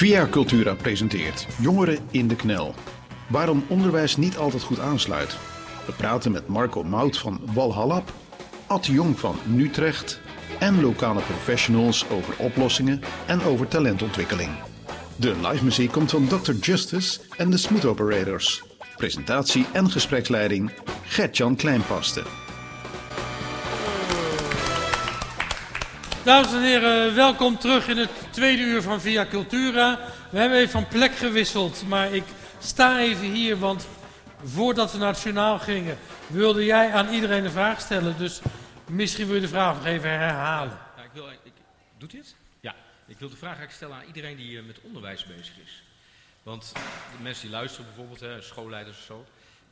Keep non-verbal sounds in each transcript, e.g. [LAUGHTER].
Via Cultura presenteert Jongeren in de Knel. Waarom onderwijs niet altijd goed aansluit. We praten met Marco Mout van Walhallap, Ad Jong van Utrecht en lokale professionals over oplossingen en over talentontwikkeling. De live muziek komt van Dr. Justice en de Smooth Operators. Presentatie en gespreksleiding Gert-Jan Kleinpaste. Dames en heren, welkom terug in het tweede uur van Via Cultura. We hebben even van plek gewisseld, maar ik sta even hier, want voordat we naar het gingen, wilde jij aan iedereen een vraag stellen. Dus misschien wil je de vraag nog even herhalen. Ja, ik wil, ik, doet dit? Ja, ik wil de vraag eigenlijk stellen aan iedereen die uh, met onderwijs bezig is. Want de mensen die luisteren bijvoorbeeld, hè, schoolleiders of zo.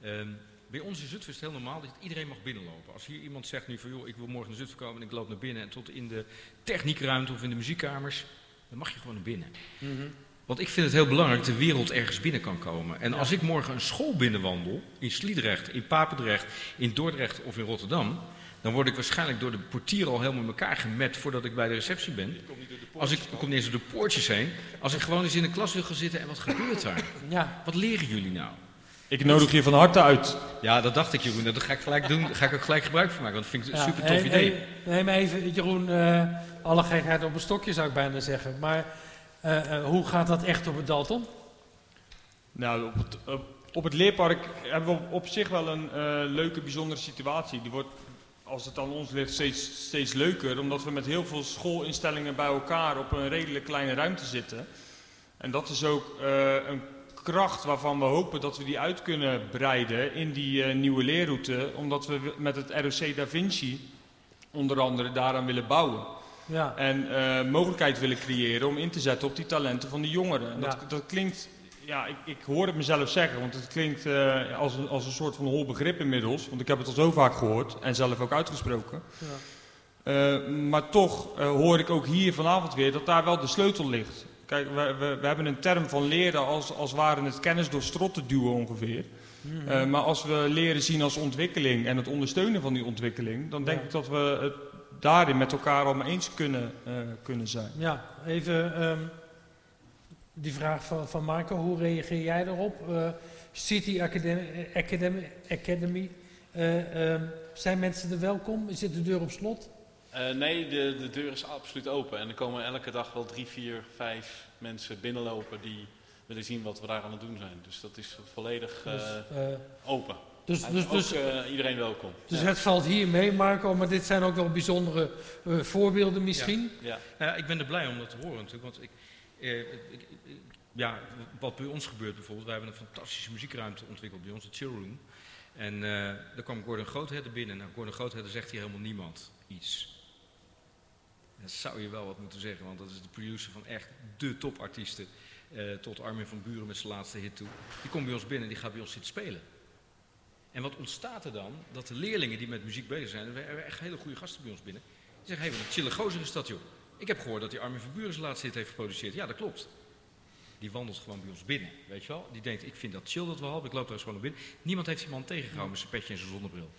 Um, bij ons in Zutphen is het heel normaal dat iedereen mag binnenlopen. Als hier iemand zegt nu van joh, ik wil morgen naar Zutphen komen en ik loop naar binnen en tot in de techniekruimte of in de muziekkamers, dan mag je gewoon naar binnen. Mm -hmm. Want ik vind het heel belangrijk dat de wereld ergens binnen kan komen. En ja. als ik morgen een school binnenwandel, in Sliedrecht, in Papendrecht, in Dordrecht of in Rotterdam, dan word ik waarschijnlijk door de portier al helemaal in elkaar gemet voordat ik bij de receptie ben. Als ik, ik kom niet eens door de poortjes heen. Als ik gewoon eens in de klas wil gaan zitten en wat gebeurt daar? Ja. Wat leren jullie nou? Ik nodig je van harte uit. Ja, dat dacht ik, Jeroen. Dat ga ik gelijk doen. Daar ga ik ook gelijk gebruik van maken. Want dat vind ik een ja, super tof idee. Hey, neem even, Jeroen, uh, alle gekheid op een stokje zou ik bijna zeggen. Maar uh, uh, hoe gaat dat echt op het Dalton? Nou, op het, op het leerpark hebben we op zich wel een leuke, bijzondere situatie. Die wordt, als het aan ons ligt, steeds, steeds leuker. Omdat we met heel veel schoolinstellingen bij elkaar op een redelijk kleine ruimte zitten. En dat is ook een kracht waarvan we hopen dat we die uit kunnen breiden in die nieuwe leerroute. Omdat we met het ROC Da Vinci onder andere daaraan willen bouwen. Ja. En uh, mogelijkheid willen creëren om in te zetten op die talenten van de jongeren. En dat, ja. dat klinkt, ja, ik, ik hoor het mezelf zeggen, want het klinkt uh, als, een, als een soort van hol begrip inmiddels. Want ik heb het al zo vaak gehoord en zelf ook uitgesproken. Ja. maar toch hoor ik ook hier vanavond weer dat daar wel de sleutel ligt. Kijk, we, we, we, hebben een term van leren als, als ware het kennis door strot te duwen ongeveer. Mm -hmm. uh, maar als we leren zien als ontwikkeling en het ondersteunen van die ontwikkeling, dan denk ik dat we het daarin met elkaar allemaal eens kunnen, uh, kunnen zijn. Ja, even um, die vraag van, van Marco, hoe reageer jij daarop? Uh, City Academy, Academy, Academy um, zijn mensen er welkom? Zit de deur op slot? Uh, nee, de, de deur is absoluut open. En er komen elke dag wel drie, vier, vijf mensen binnenlopen die willen zien wat we daar aan het doen zijn. Dus dat is volledig uh, dus, uh, open. Dus, dus, ook, dus iedereen welkom. Dus ja. het valt hier mee, Marco, maar dit zijn ook wel bijzondere voorbeelden misschien. Ja, ja. Ja, ik ben er blij om dat te horen natuurlijk. Want ik, ik, ja, wat bij ons gebeurt bijvoorbeeld, wij hebben een fantastische muziekruimte ontwikkeld bij ons, de Chill Room. En daar kwam Gordon Grootheden binnen. Nou, Gordon Grootheden zegt hier helemaal niemand iets. Dat zou je wel wat moeten zeggen, want dat is de producer van echt de topartiesten. Uh, tot Armin van Buren met zijn laatste hit toe. Die komt bij ons binnen en die gaat bij ons zitten spelen. En wat ontstaat er dan? Dat de leerlingen die met muziek bezig zijn, we hebben echt hele goede gasten bij ons binnen. Die zeggen, hé, hey, wat een chille gozer is dat joh. Ik heb gehoord dat die Armin van Buren zijn laatste hit heeft geproduceerd. Ja, dat klopt. Die wandelt gewoon bij ons binnen, weet je wel. Die denkt, ik vind dat chill dat we hadden, ik loop daar eens gewoon naar binnen. Niemand heeft die man tegengehouden met zijn petje en zijn zonnebril.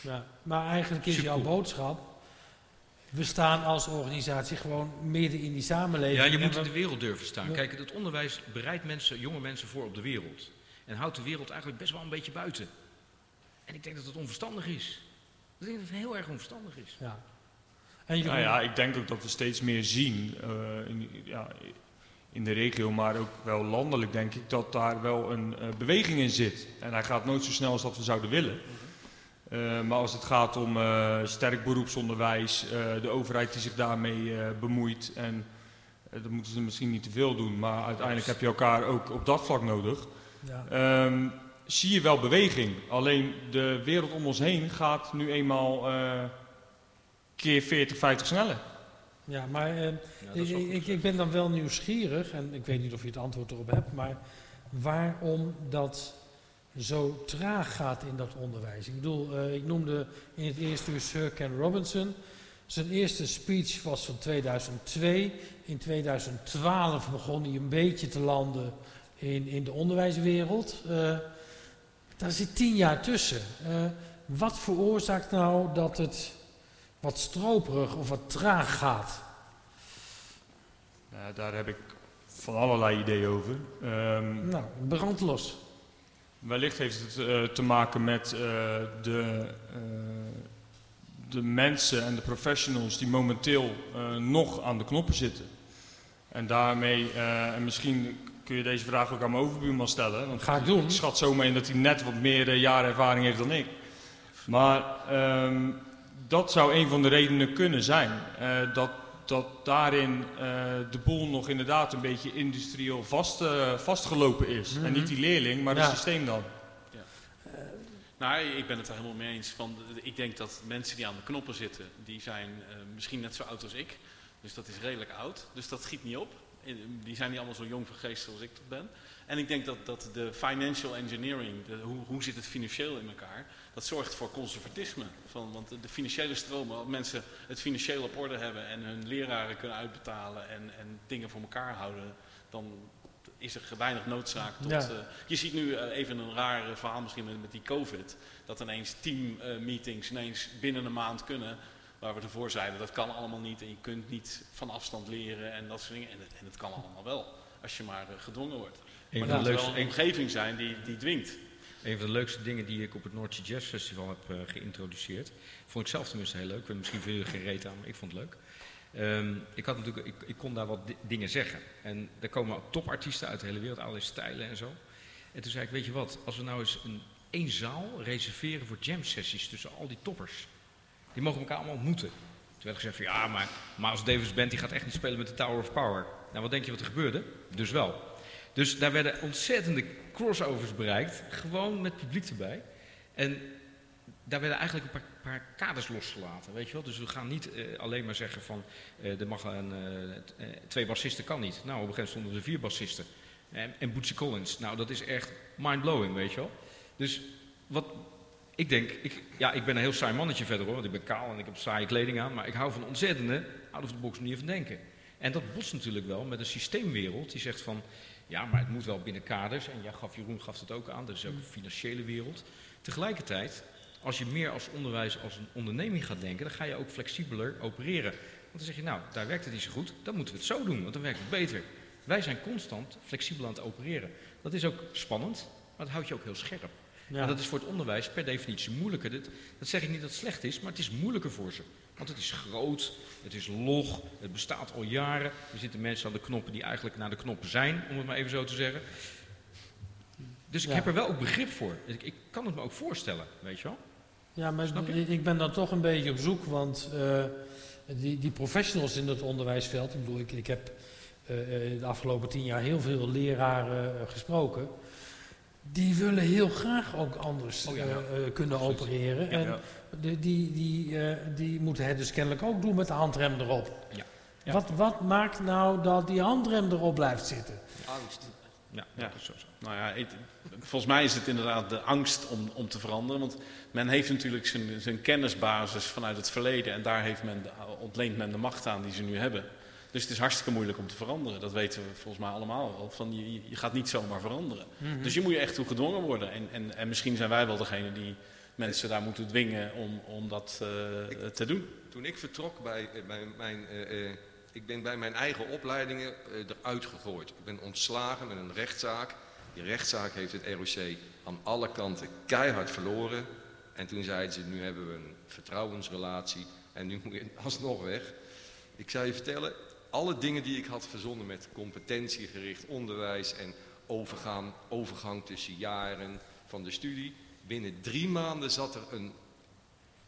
Ja, maar eigenlijk is Super jouw cool. boodschap we staan als organisatie gewoon midden in die samenleving. Ja, je moet in de wereld durven staan. Kijk, het onderwijs bereidt mensen, jonge mensen voor op de wereld. En houdt de wereld eigenlijk best wel een beetje buiten. En ik denk dat het onverstandig is. Ik denk dat het heel erg onverstandig is. Ja. En nou ja, ik denk ook dat we steeds meer zien uh, in, ja, in de regio, maar ook wel landelijk, denk ik, dat daar wel een uh, beweging in zit. En hij gaat nooit zo snel als dat we zouden willen. Uh, maar als het gaat om uh, sterk beroepsonderwijs, uh, de overheid die zich daarmee bemoeit. En dat moeten ze misschien niet te veel doen, maar uiteindelijk heb je elkaar ook op dat vlak nodig. Ja. Um, zie je wel beweging. Alleen de wereld om ons heen gaat nu eenmaal keer 40, 50 sneller. Ja, maar ja, ik, ik, ik ben dan wel nieuwsgierig, en ik weet niet of je het antwoord erop hebt, maar waarom dat zo traag gaat in dat onderwijs. Ik bedoel, uh, ik noemde in het eerste uur Sir Ken Robinson. Zijn eerste speech was van 2002. In 2012 begon hij een beetje te landen in, in de onderwijswereld. Daar zit tien jaar tussen. Uh, wat veroorzaakt nou dat het wat stroperig of wat traag gaat? Nou, daar heb ik van allerlei ideeën over. Um, nou, brand los. Wellicht heeft het uh, te maken met uh, de, uh, de mensen en de professionals die momenteel nog aan de knoppen zitten. En daarmee, en misschien kun je deze vraag ook aan mijn overbuurman stellen. Want Ga ik doen. Ik schat zomaar in dat hij net wat meer jaren ervaring heeft dan ik. Maar um, dat zou een van de redenen kunnen zijn. dat dat daarin uh, de boel nog inderdaad een beetje industrieel vast, uh, vastgelopen is. Mm -hmm. En niet die leerling, maar ja. het systeem dan. Ja. Uh, nou, ik ben het er helemaal mee eens. Van, ik denk dat mensen die aan de knoppen zitten, die zijn misschien net zo oud als ik. Dus dat is redelijk oud. Dus dat schiet niet op. Die zijn niet allemaal zo jong van geest zoals ik dat ben. En ik denk dat, dat de financial engineering, de, hoe, hoe zit het financieel in elkaar, dat zorgt voor conservatisme. Van, want de financiële stromen, als mensen het financieel op orde hebben en hun leraren kunnen uitbetalen en, en dingen voor elkaar houden, dan is er weinig noodzaak tot... Ja. Uh, je ziet nu uh, even een raar verhaal misschien met, met die covid, dat ineens teammeetings uh, ineens binnen een maand kunnen, waar we ervoor zeiden dat kan allemaal niet en je kunt niet van afstand leren en dat soort dingen. En het, en het kan allemaal wel, als je maar gedwongen wordt. Een maar dat moet een omgeving zijn die, die dwingt. Een van de leukste dingen die ik op het Noordse Jazz Festival heb uh, geïntroduceerd. Vond ik zelf tenminste heel leuk. Misschien veel geen reet aan, maar ik vond het leuk. Um, ik, had natuurlijk, ik, ik, kon daar wat dingen zeggen. En er komen ook topartiesten uit de hele wereld, allerlei stijlen en zo. En toen zei ik, weet je wat, als we nou eens een, één zaal reserveren voor jam sessies tussen al die toppers. Die mogen elkaar allemaal ontmoeten. Toen werd gezegd van ja, maar Miles Davis Band die gaat echt niet spelen met de Tower of Power. Nou, wat denk je wat er gebeurde? Dus wel. Dus daar werden ontzettende crossovers bereikt, gewoon met publiek erbij. En daar werden eigenlijk een paar, paar, kaders losgelaten, weet je wel. Dus we gaan niet uh, alleen maar zeggen van, uh, er mag een, uh, twee bassisten kan niet. Nou, op een gegeven moment stonden er vier bassisten. En, en Bootsy Collins, nou dat is echt mind-blowing, weet je wel. Dus wat, ik denk, ik, ja, ik ben een heel saai mannetje verder hoor, want ik ben kaal en ik heb saaie kleding aan. Maar ik hou van ontzettende out-of-the-box manier van denken. En dat botst natuurlijk wel met een systeemwereld die zegt van, ja, maar het moet wel binnen kaders. En ja, gaf, Jeroen gaf het ook aan, dat is ook een financiële wereld. Tegelijkertijd, als je meer als onderwijs als een onderneming gaat denken, dan ga je ook flexibeler opereren. Want dan zeg je, nou, daar werkt het niet zo goed, dan moeten we het zo doen, want dan werkt het beter. Wij zijn constant flexibel aan het opereren. Dat is ook spannend, maar dat houdt je ook heel scherp. Ja. En dat is voor het onderwijs per definitie moeilijker. Dat, dat zeg ik niet dat het slecht is, maar het is moeilijker voor ze. Want het is groot, het is log, het bestaat al jaren. Er zitten mensen aan de knoppen die eigenlijk naar de knoppen zijn, om het maar even zo te zeggen. Dus ik heb er wel ook begrip voor. Ik, ik, kan het me ook voorstellen, weet je wel. Ja, maar ik ben dan toch een beetje op zoek, want uh, die, die, professionals in het onderwijsveld, ik bedoel, ik, ik heb uh, de afgelopen tien jaar heel veel leraren uh, gesproken die willen heel graag ook anders oh, ja, ja. Uh, kunnen Absoluut. opereren. Ja, en die, die, die, uh, die moeten het dus kennelijk ook doen met de handrem erop. Wat, wat maakt nou dat die handrem erop blijft zitten? Angst. Ja, ja. Zo, zo. Nou ja, het, volgens mij is het inderdaad de angst om, om te veranderen. Want men heeft natuurlijk zijn, zijn kennisbasis vanuit het verleden. En daar heeft men de, ontleent men de macht aan die ze nu hebben. Dus het is hartstikke moeilijk om te veranderen. Dat weten we volgens mij allemaal wel. Van je, je gaat niet zomaar veranderen. Mm -hmm. Dus je moet je echt toe gedwongen worden. En, en, en misschien zijn wij wel degene die mensen daar moeten dwingen om, om dat uh, ik, te doen. Toen ik vertrok bij, bij mijn... Uh, uh, ik ben bij mijn eigen opleidingen eruit gegooid. Ik ben ontslagen met een rechtszaak. Die rechtszaak heeft het ROC aan alle kanten keihard verloren. En toen zeiden ze, nu hebben we een vertrouwensrelatie en nu moet je alsnog weg. Ik zou je vertellen, alle dingen die ik had verzonnen met competentiegericht onderwijs en overgaan, overgang tussen jaren van de studie. Binnen drie maanden zat er een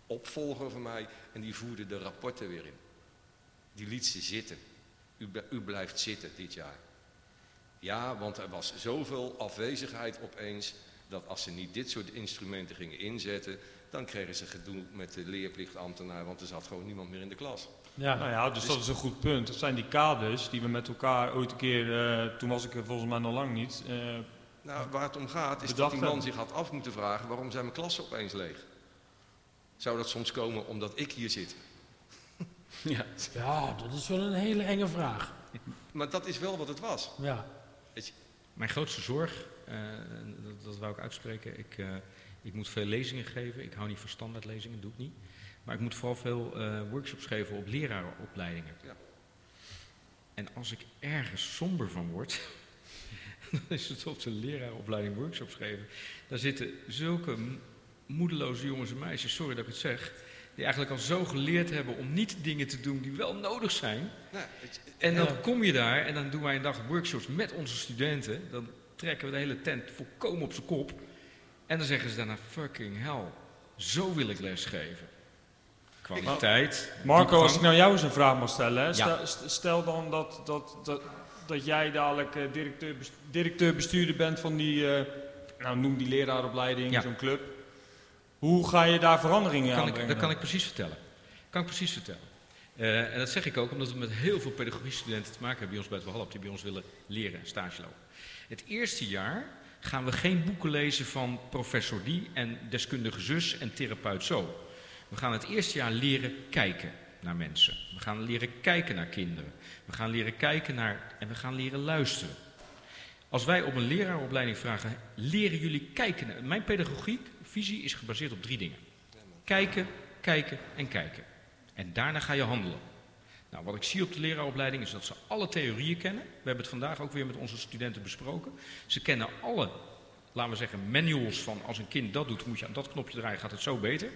opvolger van mij en die voerde de rapporten weer in. Die liet ze zitten. U, u blijft zitten dit jaar. Ja, want er was zoveel afwezigheid opeens dat als ze niet dit soort instrumenten gingen inzetten, dan kregen ze gedoe met de leerplichtambtenaar, want er zat gewoon niemand meer in de klas. Ja. Nou ja, dus, dat is een goed punt. Dat zijn die kaders die we met elkaar ooit een keer, uh, toen was ik er volgens mij nog lang niet. Uh, nou, waar het om gaat is dat die man zich had af moeten vragen waarom zijn mijn klassen opeens leeg. Zou dat soms komen omdat ik hier zit? Ja. ja, dat is wel een hele enge vraag. Maar dat is wel wat het was. Ja. Mijn grootste zorg, uh, dat, dat wou ik uitspreken, ik, uh, ik moet veel lezingen geven. Ik hou niet van standaardlezingen, doe ik niet. Maar ik moet vooral veel uh, workshops geven op lerarenopleidingen. Ja. En als ik ergens somber van word, [LAUGHS] dan is het op de leraaropleiding workshops geven. Daar zitten zulke moedeloze jongens en meisjes, sorry dat ik het zeg, die eigenlijk al zo geleerd hebben om niet dingen te doen die wel nodig zijn. Nou, het, en dan kom je daar en dan doen wij een dag workshops met onze studenten. Dan trekken we de hele tent volkomen op zijn kop. En dan zeggen ze daarna, fucking hell, zo wil ik lesgeven. Kwaliteit. Marco, als ik nou jou eens een vraag mag stellen. Stel, stel, dan dat, dat, dat, dat jij dadelijk uh, directeur, directeur bestuurder bent van die, uh, nou noem die leraaropleiding, ja. zo'n club. Hoe ga je daar veranderingen aan brengen? Dat kan ik precies vertellen. Kan ik precies vertellen. Uh, en dat zeg ik ook omdat we met heel veel pedagogische studenten te maken hebben bij ons bij het Walhalla, die bij ons willen leren en stage lopen. Het eerste jaar gaan we geen boeken lezen van professor die en deskundige zus en therapeut zo. We gaan het eerste jaar leren kijken naar mensen. We gaan leren kijken naar kinderen. We gaan leren kijken naar en we gaan leren luisteren. Als wij op een leraaropleiding vragen, leren jullie kijken naar... Mijn pedagogiek, visie is gebaseerd op drie dingen. Kijken, kijken en kijken. En daarna ga je handelen. Nou, wat ik zie op de leraaropleiding is dat ze alle theorieën kennen. We hebben het vandaag ook weer met onze studenten besproken. Ze kennen alle, laten we zeggen, manuals van als een kind dat doet, moet je aan dat knopje draaien, gaat het zo beter.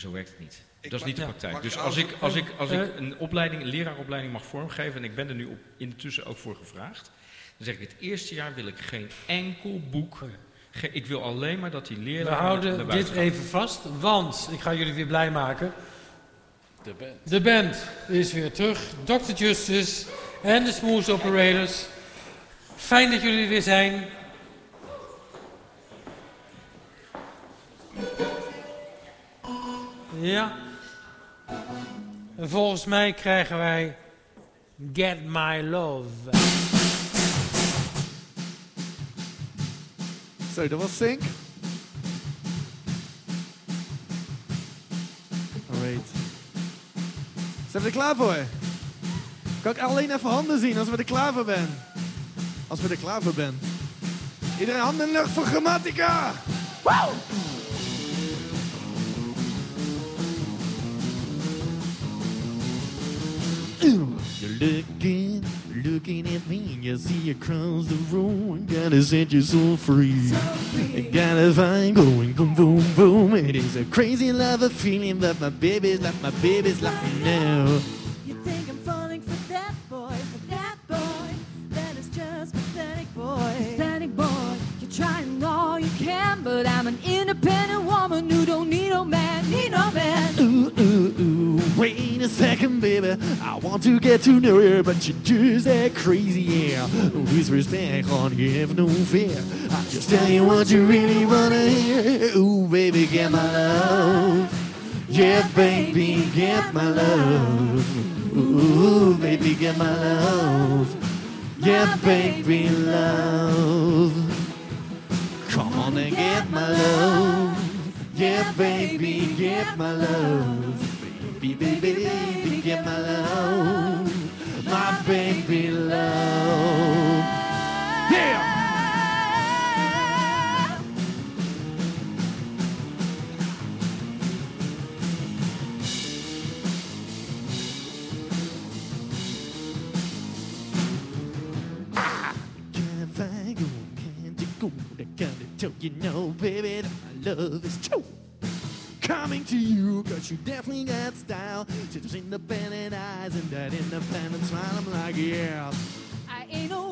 Zo werkt het niet. dat is niet de praktijk. Dus als ik, als, ik, als ik een opleiding, een leraaropleiding mag vormgeven, en ik ben er nu op, intussen ook voor gevraagd, dan zeg ik het eerste jaar wil ik geen enkel boek. Ik wil alleen maar dat die leraar. We houden dit even vast, want ik ga jullie weer blij maken. De band. De band is weer terug. Dr. Justice en de Smooth Operators. Fijn dat jullie er weer zijn. Ja. En volgens mij krijgen wij Get My Love. Zo, dat was Sync. Alright. Zijn we er klaar voor? Kan ik alleen even handen zien als we er klaar voor zijn? Als we er klaar voor zijn. Iedereen handen in de lucht voor grammatica! Wow! Looking, looking at me, you see across the room, gotta set your soul free. So. Got a fire going, boom, boom, boom. It is a crazy love, a feeling that my baby's like my baby's like me now. Want to get to know you, but you just that crazy, yeah. With respect on you have no fear. I just tell you what you really wanna hear. Ooh, baby, get my love. Yeah, baby, get my love. Ooh, baby, get my love. Yeah, baby, love. Come on and get my love. Yeah, baby, get my love. Baby, baby, baby, leave him alone, my baby love. Yeah. Tell you no, baby, that my love is true coming to you Cause you definitely got style. Just independent eyes and that independent smile. I'm like, yeah. I ain't a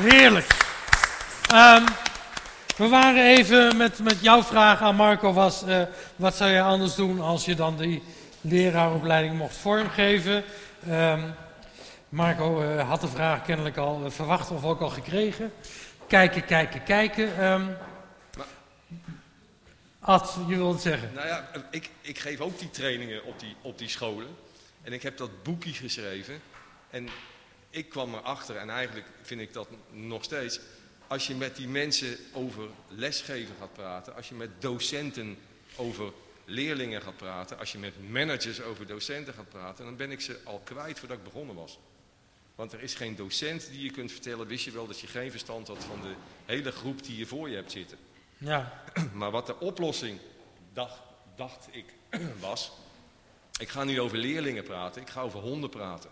heerlijk. Ehm, we waren even met, met jouw vraag aan Marco was, eh, wat zou je anders doen als je dan die leraaropleiding mocht vormgeven? Ehm, Marco eh, had de vraag kennelijk al eh, verwacht of ook al gekregen. Kijken, kijken, kijken. Ehm Ad, je wilt het zeggen. Nou ja, ik, ik geef ook die trainingen op die, op die scholen. En ik heb dat boekje geschreven. En ik kwam erachter, en eigenlijk vind ik dat nog steeds. Als je met die mensen over lesgeven gaat praten, als je met docenten over leerlingen gaat praten, als je met managers over docenten gaat praten, dan ben ik ze al kwijt voordat ik begonnen was. Want er is geen docent die je kunt vertellen, wist je wel dat je geen verstand had van de hele groep die je voor je hebt zitten. Ja. [CLEARS THROAT] Maar wat de oplossing, dacht, dacht ik, [CLEARS THROAT] was. Ik ga nu over leerlingen praten, ik ga over honden praten.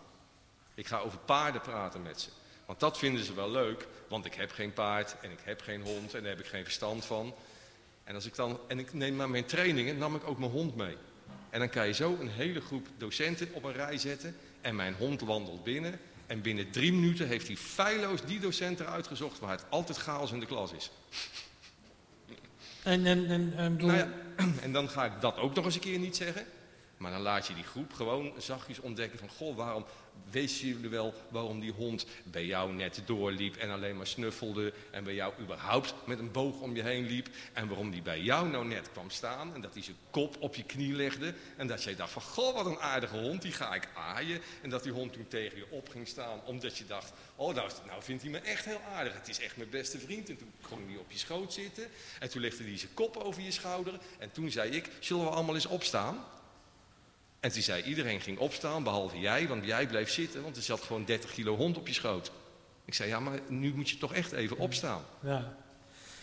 Ik ga over paarden praten met ze. Want dat vinden ze wel leuk, want ik heb geen paard en ik heb geen hond en daar heb ik geen verstand van. En, als ik dan, en ik neem maar mijn trainingen, nam ik ook mijn hond mee. En dan kan je zo een hele groep docenten op een rij zetten en mijn hond wandelt binnen. En binnen drie minuten heeft hij feilloos die docent eruit gezocht waar het altijd chaos in de klas is. En, en, en, en, Nou ja, [CLEARS THROAT] en dan ga ik dat ook nog eens een keer niet zeggen. Maar dan laat je die groep gewoon zachtjes ontdekken van... Goh, waarom, weten jullie wel waarom die hond bij jou net doorliep en alleen maar snuffelde... en bij jou überhaupt met een boog om je heen liep... en waarom die bij jou nou net kwam staan en dat hij zijn kop op je knie legde... en dat jij dacht van, goh, wat een aardige hond, die ga ik aaien... en dat die hond toen tegen je op ging staan omdat je dacht... oh, nou, nou vindt hij me echt heel aardig, het is echt mijn beste vriend... en toen ging hij op je schoot zitten en toen legde hij zijn kop over je schouder... en toen zei ik, zullen we allemaal eens opstaan... En toen zei iedereen ging opstaan, behalve jij, want jij bleef zitten, want er zat gewoon 30 kilo hond op je schoot. Ik zei, ja, maar nu moet je toch echt even opstaan. ja.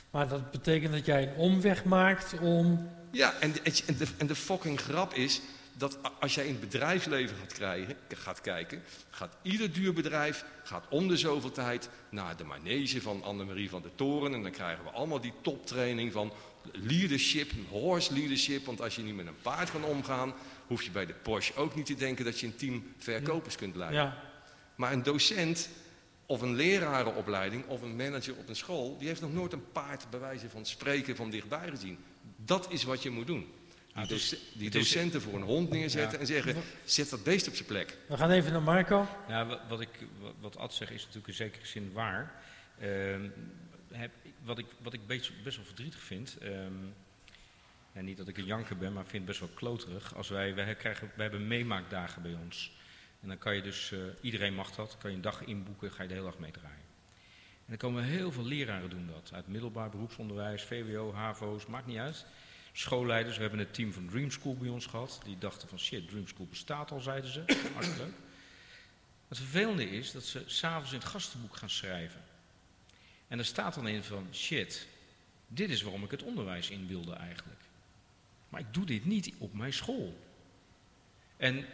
Maar dat betekent dat jij een omweg maakt om... Ja, en de, en de, en de fucking grap is dat als jij in het bedrijfsleven gaat, krijgen, gaat kijken, gaat ieder duur bedrijf gaat om de zoveel tijd naar de manege van Annemarie van der Toren. En dan krijgen we allemaal die toptraining van leadership, horse leadership. Want als je niet met een paard kan omgaan, hoef je bij de Porsche ook niet te denken dat je een team verkopers kunt leiden. Ja, Maar een docent of een lerarenopleiding of een manager op een school, die heeft nog nooit een paard bij wijze van spreken van dichtbij gezien. Dat is wat je moet doen. Die, doce- die is- docenten voor een hond neerzetten Ja. en zeggen, zet dat beest op zijn plek. we gaan even naar Marco. Ja, wat, ik, wat, Ad zegt is natuurlijk in zekere zin waar. Ehm, heb, wat ik, wat ik best, best wel verdrietig vind, ehm, en niet dat ik een janker ben, maar vind het best wel kloterig. Als wij, wij, krijgen, wij hebben meemaakdagen bij ons. En dan kan je dus, eh, iedereen mag dat, kan je een dag inboeken, ga je de hele dag meedraaien. En dan komen heel veel leraren doen dat. Uit middelbaar beroepsonderwijs, VWO, HAVO's, maakt niet uit. Schoolleiders, we hebben het team van Dream School bij ons gehad. Die dachten van shit, Dream School bestaat al, zeiden ze. [COUGHS] Hartstikke. Het vervelende is dat ze s'avonds in het gastenboek gaan schrijven. En er staat dan in van, shit, dit is waarom ik het onderwijs in wilde eigenlijk. Maar ik doe dit niet op mijn school. En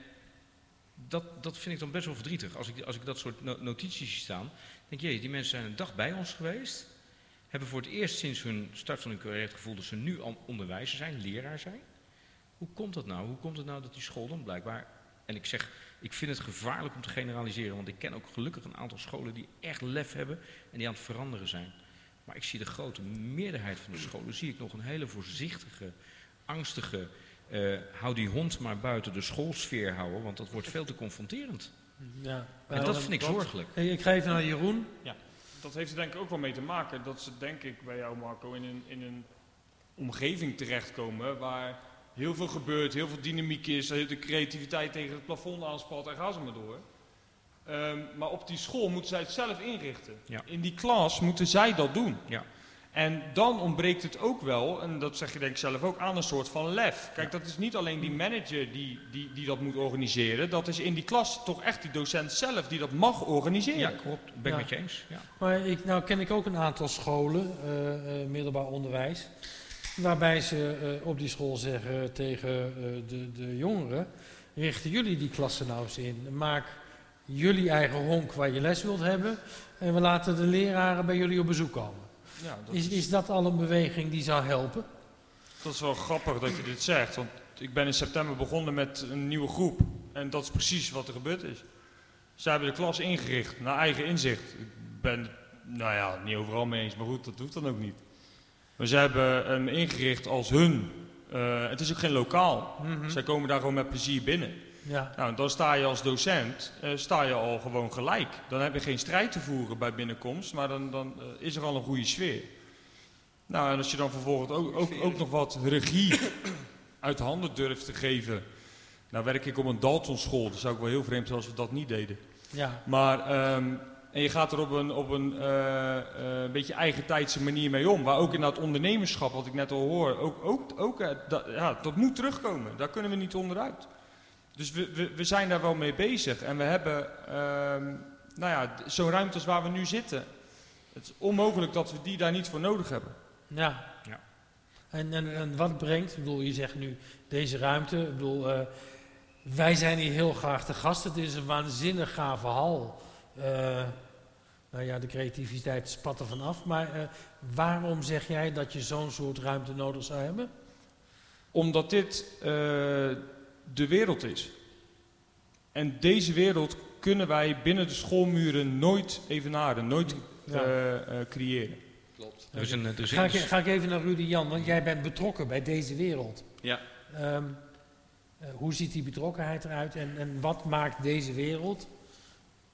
dat, dat vind ik dan best wel verdrietig. Als ik, als ik dat soort no- notities zie staan, denk je, die mensen zijn een dag bij ons geweest. Hebben voor het eerst sinds hun start van hun carrière het gevoel dat ze nu onderwijzer zijn, leraar zijn. Hoe komt dat nou? Hoe komt het nou dat die school dan blijkbaar... En ik zeg, ik vind het gevaarlijk om te generaliseren, want ik ken ook gelukkig een aantal scholen die echt lef hebben en die aan het veranderen zijn. Maar ik zie de grote meerderheid van de scholen, zie ik nog een hele voorzichtige, angstige, eh, hou die hond maar buiten de schoolsfeer houden, want dat wordt veel te confronterend. Ja, En dat vind ik zorgelijk. Hey, Ik ga even naar Jeroen. Dat heeft er denk ik ook wel mee te maken dat ze, denk ik, bij jou Marco, in een, in een omgeving terechtkomen waar heel veel gebeurt, heel veel dynamiek is, de creativiteit tegen het plafond aanspat en ga ze maar door. Ehm, maar op die school moeten zij het zelf inrichten. Ja. In die klas moeten zij dat doen. Ja. En dan ontbreekt het ook wel, en dat zeg je denk ik zelf ook, aan een soort van lef. Kijk, dat is niet alleen die manager die, die, die dat moet organiseren. Dat is in die klas toch echt die docent zelf die dat mag organiseren. Ja, klopt. Ben ik Ja. met je eens. Ja. Maar ik, nou ken ik ook een aantal scholen, eh, eh, middelbaar onderwijs. Waarbij ze op die school zeggen tegen de, de jongeren, richten jullie die klassen nou eens in. Maak jullie eigen honk waar je les wilt hebben en we laten de leraren bij jullie op bezoek komen. Ja, dat is, is dat al een beweging die zou helpen? Dat is wel grappig dat je dit zegt, want ik ben in september begonnen met een nieuwe groep. En dat is precies wat er gebeurd is. Ze hebben de klas ingericht, naar eigen inzicht. Ik ben nou ja, niet overal mee eens, maar goed, dat doet dan ook niet. Maar ze hebben hem ingericht als hun. Uh, het is ook geen lokaal. Mm Zij komen daar gewoon met plezier binnen. Ja. Nou, dan sta je als docent uh, sta je al gewoon gelijk. Dan heb je geen strijd te voeren bij binnenkomst, maar dan, dan uh, is er al een goede sfeer. Nou, en als je dan vervolgens ook, ook, ook nog wat regie uit handen durft te geven. Nou werk ik op een Dalton school, dus zou ik wel heel vreemd zijn als we dat niet deden. Ja. Maar, um, en je gaat er op een, op een uh, uh, beetje eigentijdse manier mee om. Waar ook in dat ondernemerschap, wat ik net al hoor, ook, ook, ook uh, dat, ja, dat moet terugkomen. Daar kunnen we niet onderuit. Dus we, we, we zijn daar wel mee bezig. En we hebben, um, nou ja, zo'n ruimtes waar we nu zitten. Het is onmogelijk dat we die daar niet voor nodig hebben. Ja. ja. En, en, en wat brengt, ik bedoel, je zegt nu deze ruimte, ik bedoel, uh, wij zijn hier heel graag te gast. Het is een waanzinnig gave hal. Uh, nou ja, de creativiteit spat er vanaf. Maar uh, waarom zeg jij dat je zo'n soort ruimte nodig zou hebben? Omdat dit de wereld is. En deze wereld kunnen wij binnen de schoolmuren nooit evenaren, nooit ja. creëren. Klopt. Dus een, dus ga, ik, ga, ik, even naar Rudy Jan, want jij bent betrokken bij deze wereld. Ja. Um, uh, hoe ziet die betrokkenheid eruit en, en wat maakt deze wereld,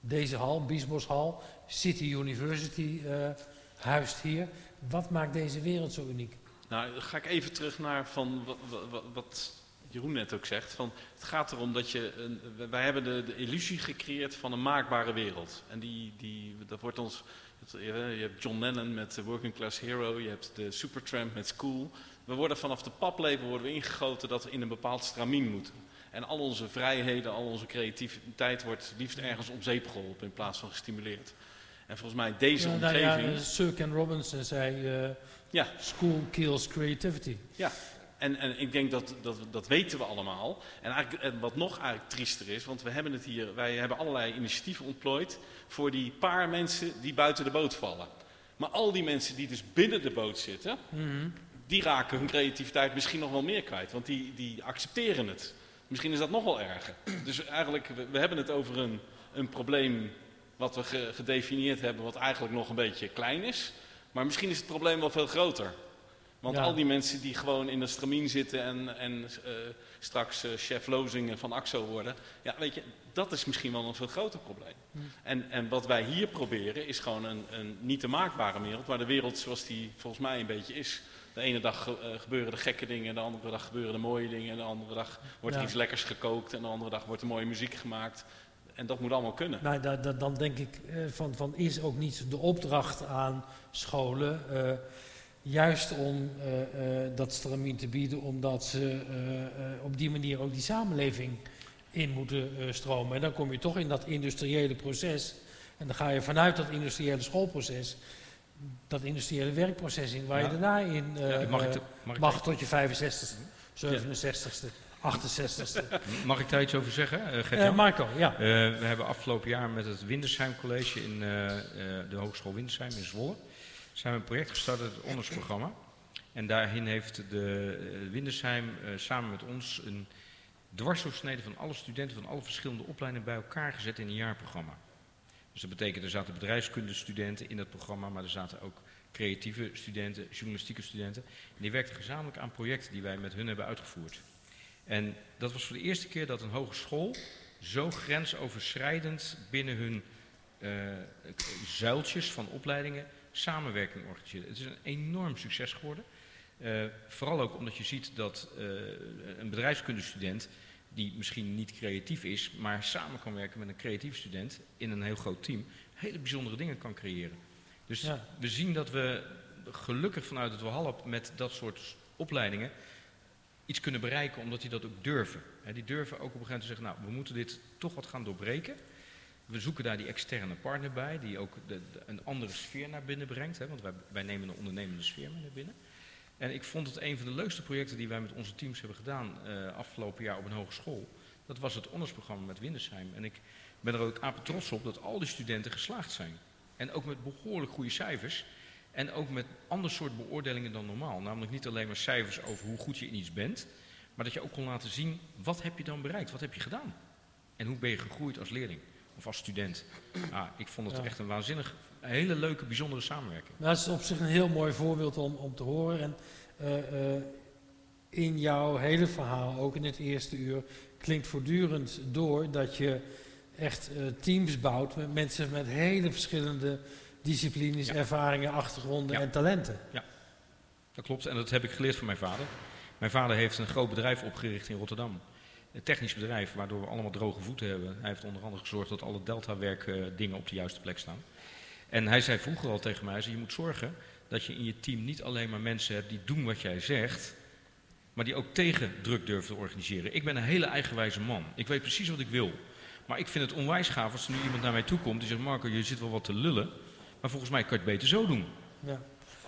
deze hal, Biesboshal, City University uh, huist hier, wat maakt deze wereld zo uniek? Nou, dan ga ik even terug naar van wat, wat, wat Jeroen net ook zegt. Van, het gaat erom dat je, een, wij hebben de, de illusie gecreëerd van een maakbare wereld. En die, die, dat wordt ons je hebt John Lennon met The Working Class Hero, je hebt de Supertramp met School. We worden vanaf de paplepel worden we ingegoten dat we in een bepaald stramien moeten. En al onze vrijheden, al onze creativiteit wordt liefst ergens om zeep geholpen in plaats van gestimuleerd. En volgens mij deze ja, omgeving... Nou ja, Sir Ken Robinson zei, uh, ja. school kills creativity. Ja, en, en ik denk dat, dat dat weten we allemaal. En, eigenlijk, en wat nog eigenlijk triester is, want we hebben het hier, wij hebben allerlei initiatieven ontplooid voor die paar mensen die buiten de boot vallen. Maar al die mensen die dus binnen de boot zitten, mhm. die raken hun creativiteit misschien nog wel meer kwijt. Want die, die accepteren het. Misschien is dat nog wel erger. Dus eigenlijk, we, we hebben het over een, een probleem wat we gedefinieerd hebben, wat eigenlijk nog een beetje klein is. Maar misschien is het probleem wel veel groter. Want al die mensen die gewoon in de stramien zitten en, en uh, straks uh, chef Lozingen van AXO worden. Ja, weet je, dat is misschien wel een veel groter probleem. Hm. En, en wat wij hier proberen is gewoon een, een niet te maakbare wereld. Waar de wereld zoals die volgens mij een beetje is. De ene dag uh, gebeuren de gekke dingen, de andere dag gebeuren de mooie dingen. En de andere dag wordt er iets lekkers gekookt en de andere dag wordt er mooie muziek gemaakt. En dat moet allemaal kunnen. Nou, da, da, dan denk ik, van, van is ook niet de opdracht aan scholen Juist om uh, uh, dat stramien te bieden, omdat ze uh, op die manier ook die samenleving in moeten stromen. En dan kom je toch in dat industriële proces. En dan ga je vanuit dat industriële schoolproces, dat industriële werkproces in, waar ja. je daarna in ja, mag, ik mag, mag tot je 65ste, 67ste. 68ste. Mag ik daar iets over zeggen? Uh, Marco, ja. we hebben afgelopen jaar met het Windersheim College in de Hogeschool Windersheim in Zwolle zijn we een project gestart, het ondersprogramma. En daarin heeft de uh, Windersheim uh, samen met ons een dwarsdoorsnede van alle studenten van alle verschillende opleidingen bij elkaar gezet in een jaarprogramma. Dus dat betekent, er zaten bedrijfskundestudenten in dat programma, maar er zaten ook creatieve studenten, journalistieke studenten. En die werkten gezamenlijk aan projecten die wij met hun hebben uitgevoerd. En dat was voor de eerste keer dat een hogeschool zo grensoverschrijdend binnen hun uh, zuiltjes van opleidingen samenwerking organiseren. Het is een enorm succes geworden. Uh, vooral ook omdat je ziet dat uh, een bedrijfskundestudent die misschien niet creatief is, maar samen kan werken met een creatief student in een heel groot team, hele bijzondere dingen kan creëren. Dus ja. we zien dat we gelukkig vanuit het Walhalla met dat soort opleidingen iets kunnen bereiken, omdat die dat ook durven. He, die durven ook op een gegeven moment te zeggen, nou, we moeten dit toch wat gaan doorbreken. We zoeken daar die externe partner bij, die ook de, een andere sfeer naar binnen brengt. Hè, want wij, wij, nemen een ondernemende sfeer mee naar binnen. En ik vond het een van de leukste projecten die wij met onze teams hebben gedaan uh, afgelopen jaar op een hogeschool. Dat was het honorsprogramma met Windesheim. En ik ben er ook apen trots op dat al die studenten geslaagd zijn. En ook met behoorlijk goede cijfers. En ook met ander soort beoordelingen dan normaal. Namelijk niet alleen maar cijfers over hoe goed je in iets bent. Maar dat je ook kon laten zien, wat heb je dan bereikt? Wat heb je gedaan? En hoe ben je gegroeid als leerling? Of als student? Ah, ik vond het echt een waanzinnig, hele leuke, bijzondere samenwerking. Dat is op zich een heel mooi voorbeeld om, om te horen. En uh, uh, in jouw hele verhaal, ook in het eerste uur, klinkt voortdurend door dat je echt uh, teams bouwt met mensen met hele verschillende disciplines, ervaringen, achtergronden en talenten. Ja, dat klopt. En dat heb ik geleerd van mijn vader. Mijn vader heeft een groot bedrijf opgericht in Rotterdam. Een technisch bedrijf waardoor we allemaal droge voeten hebben. Hij heeft onder andere gezorgd dat alle Delta-werk uh, dingen op de juiste plek staan. En hij zei vroeger al tegen mij, je moet zorgen dat je in je team niet alleen maar mensen hebt die doen wat jij zegt, maar die ook tegen druk durven te organiseren. Ik ben een hele eigenwijze man. Ik weet precies wat ik wil. Maar ik vind het onwijs gaaf als er nu iemand naar mij toe komt die zegt, Marco, je zit wel wat te lullen, maar volgens mij kan je het beter zo doen. Ja.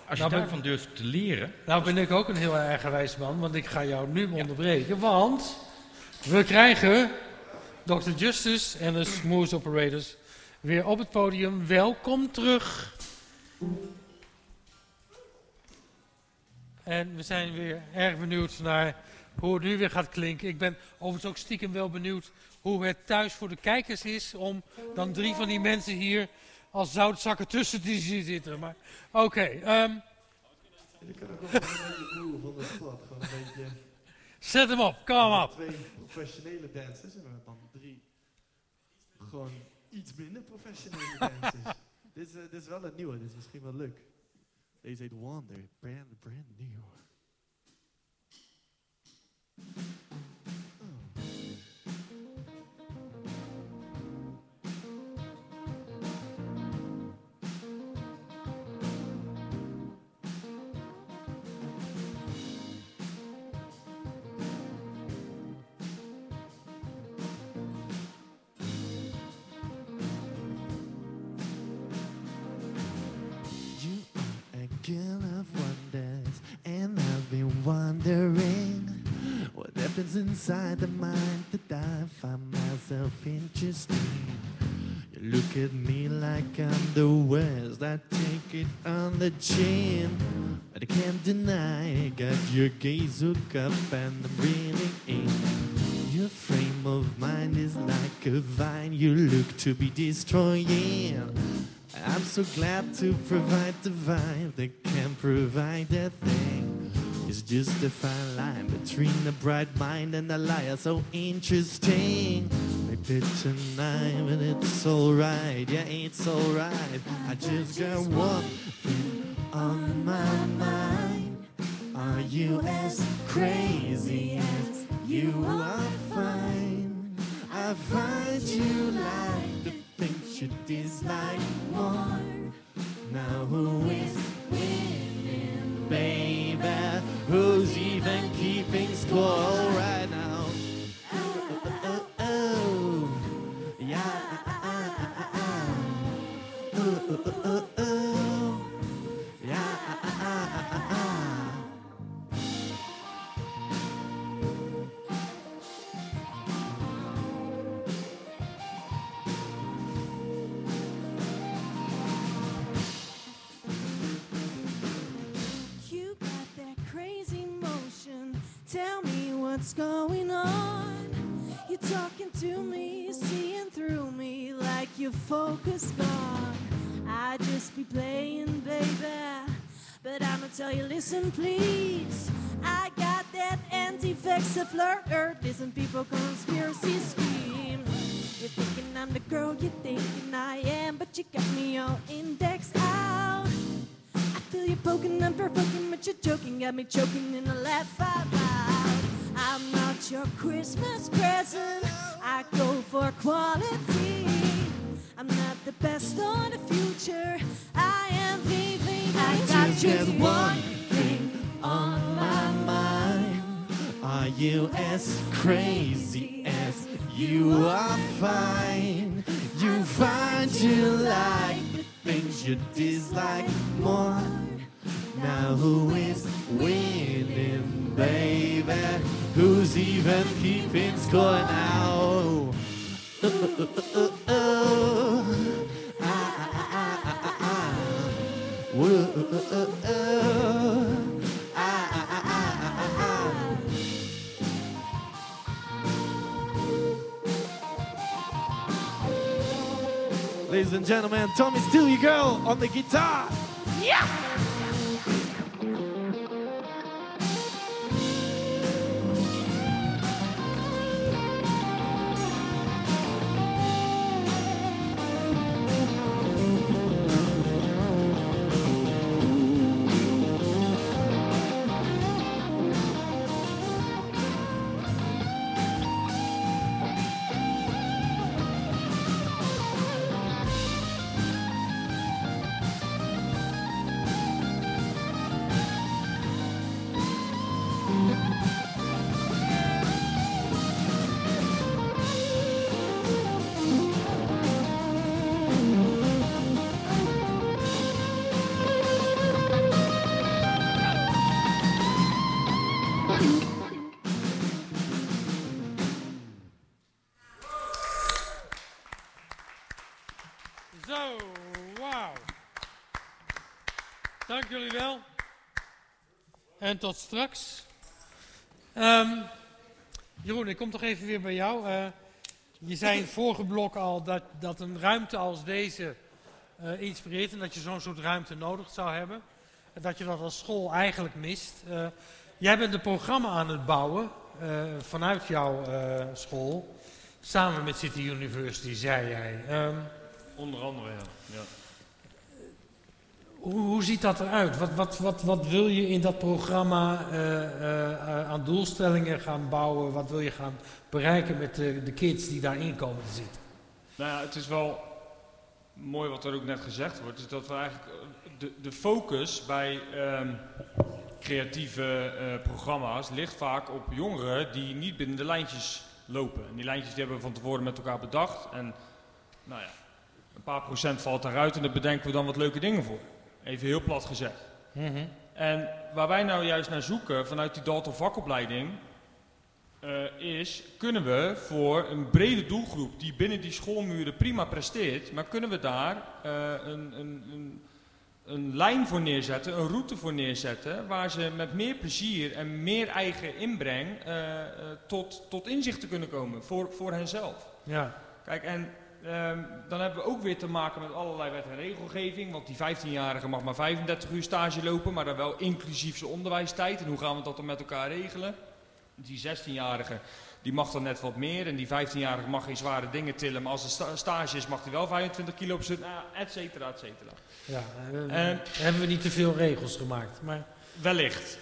Als je nou daarvan durft te leren... Nou ben ik ook een heel eigenwijs man, want ik ga jou nu onderbreken, want we krijgen Dr. Justice en de Smooth Operators weer op het podium. Welkom terug. En we zijn weer erg benieuwd naar hoe het nu weer gaat klinken. Ik ben overigens ook stiekem wel benieuwd hoe het thuis voor de kijkers is om dan drie van die mensen hier als zoutzakken tussen te zien zitten. Maar oké. Ehm. Ik kan ook een beetje van de stad. Gewoon een beetje... Zet hem op, kom op. Twee professionele dancers en we dan drie gewoon iets minder professionele [LAUGHS] dancers. dit, is, uh, dit is wel een nieuwe, dit is misschien wel leuk. Deze heet Wonder, brand, brand new. Inside the mind that I find myself interested. You look at me like I'm the worst, I take it on the chin. But I can't deny, got your gaze hooked up and I'm really in. Your frame of mind is like a vine you look to be destroying. I'm so glad to provide the vibe that can provide that thing. It's just a fine line between the bright mind and the liar, so interesting. Maybe tonight, but it's alright, yeah, it's alright. I just got one thing on my mind. Are you as crazy as you are fine? I find you like the things you dislike more. Now who is winning, baby? Who's even keeping score right now? Oh, oh, oh, oh. yeah. Uh, uh, uh, going on. You're talking to me, seeing through me like you're focused on. I just be playing, baby. But I'ma tell you, listen, please. I got that anti-vexa flirt. Listen, people, conspiracy scheme. You're thinking I'm the girl you're thinking I am, but you got me all indexed out. I feel you poking and provoking, but you're joking, got me choking in a laugh out loud. I'm not your Christmas present. I go for quality. I'm not the best on the future. I am VV. I got just one thing on my mind. Are you as crazy as you are fine? You find you like the things you dislike more. Now who is winning, baby? Who's even keeping score now? Uh, uh, uh, uh, uh. Ah, ah, ah, ah, ah, ah. Whoa, uh, uh, uh, uh. Ah, ah, ah, ah, ah, ah. Ladies and gentlemen, Tommy Steal Your Girl on the guitar. Zo, En tot straks. Ehm, Jeroen, ik kom toch even weer bij jou. Eh, je zei in het vorige blok al dat, dat een ruimte als deze eh, inspireert en dat je zo'n soort ruimte nodig zou hebben. En dat je dat als school eigenlijk mist. Eh, jij bent een programma aan het bouwen vanuit jouw school. Samen met City University, zei jij. Ehm, Onder andere, ja. ja. Hoe, ziet dat eruit? Wat, wat, wat, wat wil je in dat programma eh, eh, aan doelstellingen gaan bouwen? Wat wil je gaan bereiken met de, de kids die daarin komen te zitten? Nou ja, het is wel mooi wat er ook net gezegd wordt, is dat we eigenlijk eh, de, de focus bij ehm, creatieve programma's ligt vaak op jongeren die niet binnen de lijntjes lopen. En die lijntjes die hebben we van tevoren met elkaar bedacht. En nou ja, een paar procent valt daaruit en daar bedenken we dan wat leuke dingen voor. Even heel plat gezegd. En waar wij nou juist naar zoeken vanuit die Dalton vakopleiding, eh, is kunnen we voor een brede doelgroep die binnen die schoolmuren prima presteert, maar kunnen we daar eh, een, een, een, een lijn voor neerzetten, een route voor neerzetten, waar ze met meer plezier en meer eigen inbreng eh, tot, tot inzichten kunnen komen voor, voor henzelf. Ja, Kijk, en ehm, dan hebben we ook weer te maken met allerlei wet en regelgeving. Want die 15-jarige mag maar 35 uur stage lopen, maar dan wel inclusief zijn onderwijstijd. En hoe gaan we dat dan met elkaar regelen? Die 16-jarige die mag dan net wat meer. En die 15-jarige mag geen zware dingen tillen. Maar als het sta- stage is, mag hij wel 25 kilo op zitten. Nou, et cetera, et cetera. ja. eh, En- hebben we niet te veel regels gemaakt. Maar Wellicht.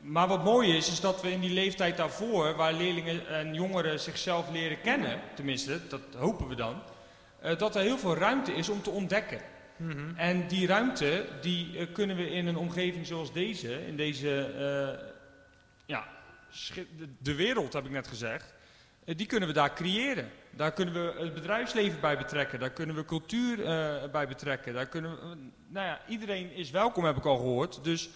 Maar wat mooi is, is dat we in die leeftijd daarvoor, waar leerlingen en jongeren zichzelf leren kennen, tenminste, dat hopen we dan, eh, dat er heel veel ruimte is om te ontdekken. En die ruimte, die eh, kunnen we in een omgeving zoals deze, in deze, eh, ja, de, de wereld heb ik net gezegd, die kunnen we daar creëren. Daar kunnen we het bedrijfsleven bij betrekken, daar kunnen we cultuur bij betrekken. Daar kunnen we, nou ja, iedereen is welkom, heb ik al gehoord. Dus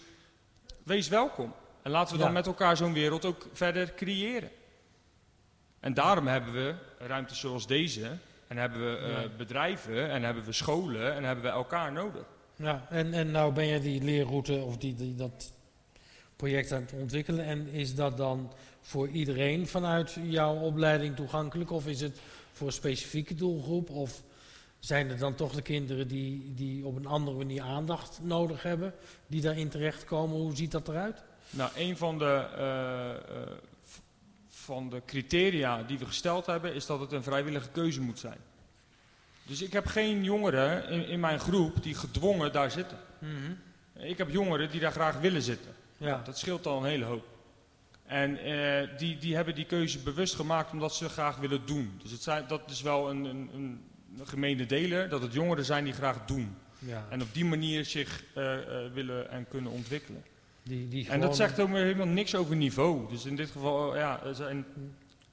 wees welkom. En laten we dan Ja. met elkaar zo'n wereld ook verder creëren. En daarom hebben we ruimtes zoals deze. En hebben we eh, Ja. bedrijven. En hebben we scholen. En hebben we elkaar nodig. Ja, en, en nou ben je die leerroute of die, die, dat project aan het ontwikkelen. En is dat dan voor iedereen vanuit jouw opleiding toegankelijk? Of is het voor een specifieke doelgroep? Of zijn er dan toch de kinderen die, die op een andere manier aandacht nodig hebben, die daarin terechtkomen? Hoe ziet dat eruit? Nou, een van de, eh, eh, van de criteria die we gesteld hebben, is dat het een vrijwillige keuze moet zijn. Dus ik heb geen jongeren in, in mijn groep die gedwongen daar zitten. Ik heb jongeren die daar graag willen zitten. Ja, Dat scheelt al een hele hoop. En eh, die, die hebben die keuze bewust gemaakt omdat ze graag willen doen. Dus het zijn, dat is wel een, een, een gemene deler, dat het jongeren zijn die graag doen. ja. En op die manier zich eh, eh, willen en kunnen ontwikkelen. Die, die En dat zegt ook helemaal niks over niveau. Dus in dit geval, eh, ja, zijn,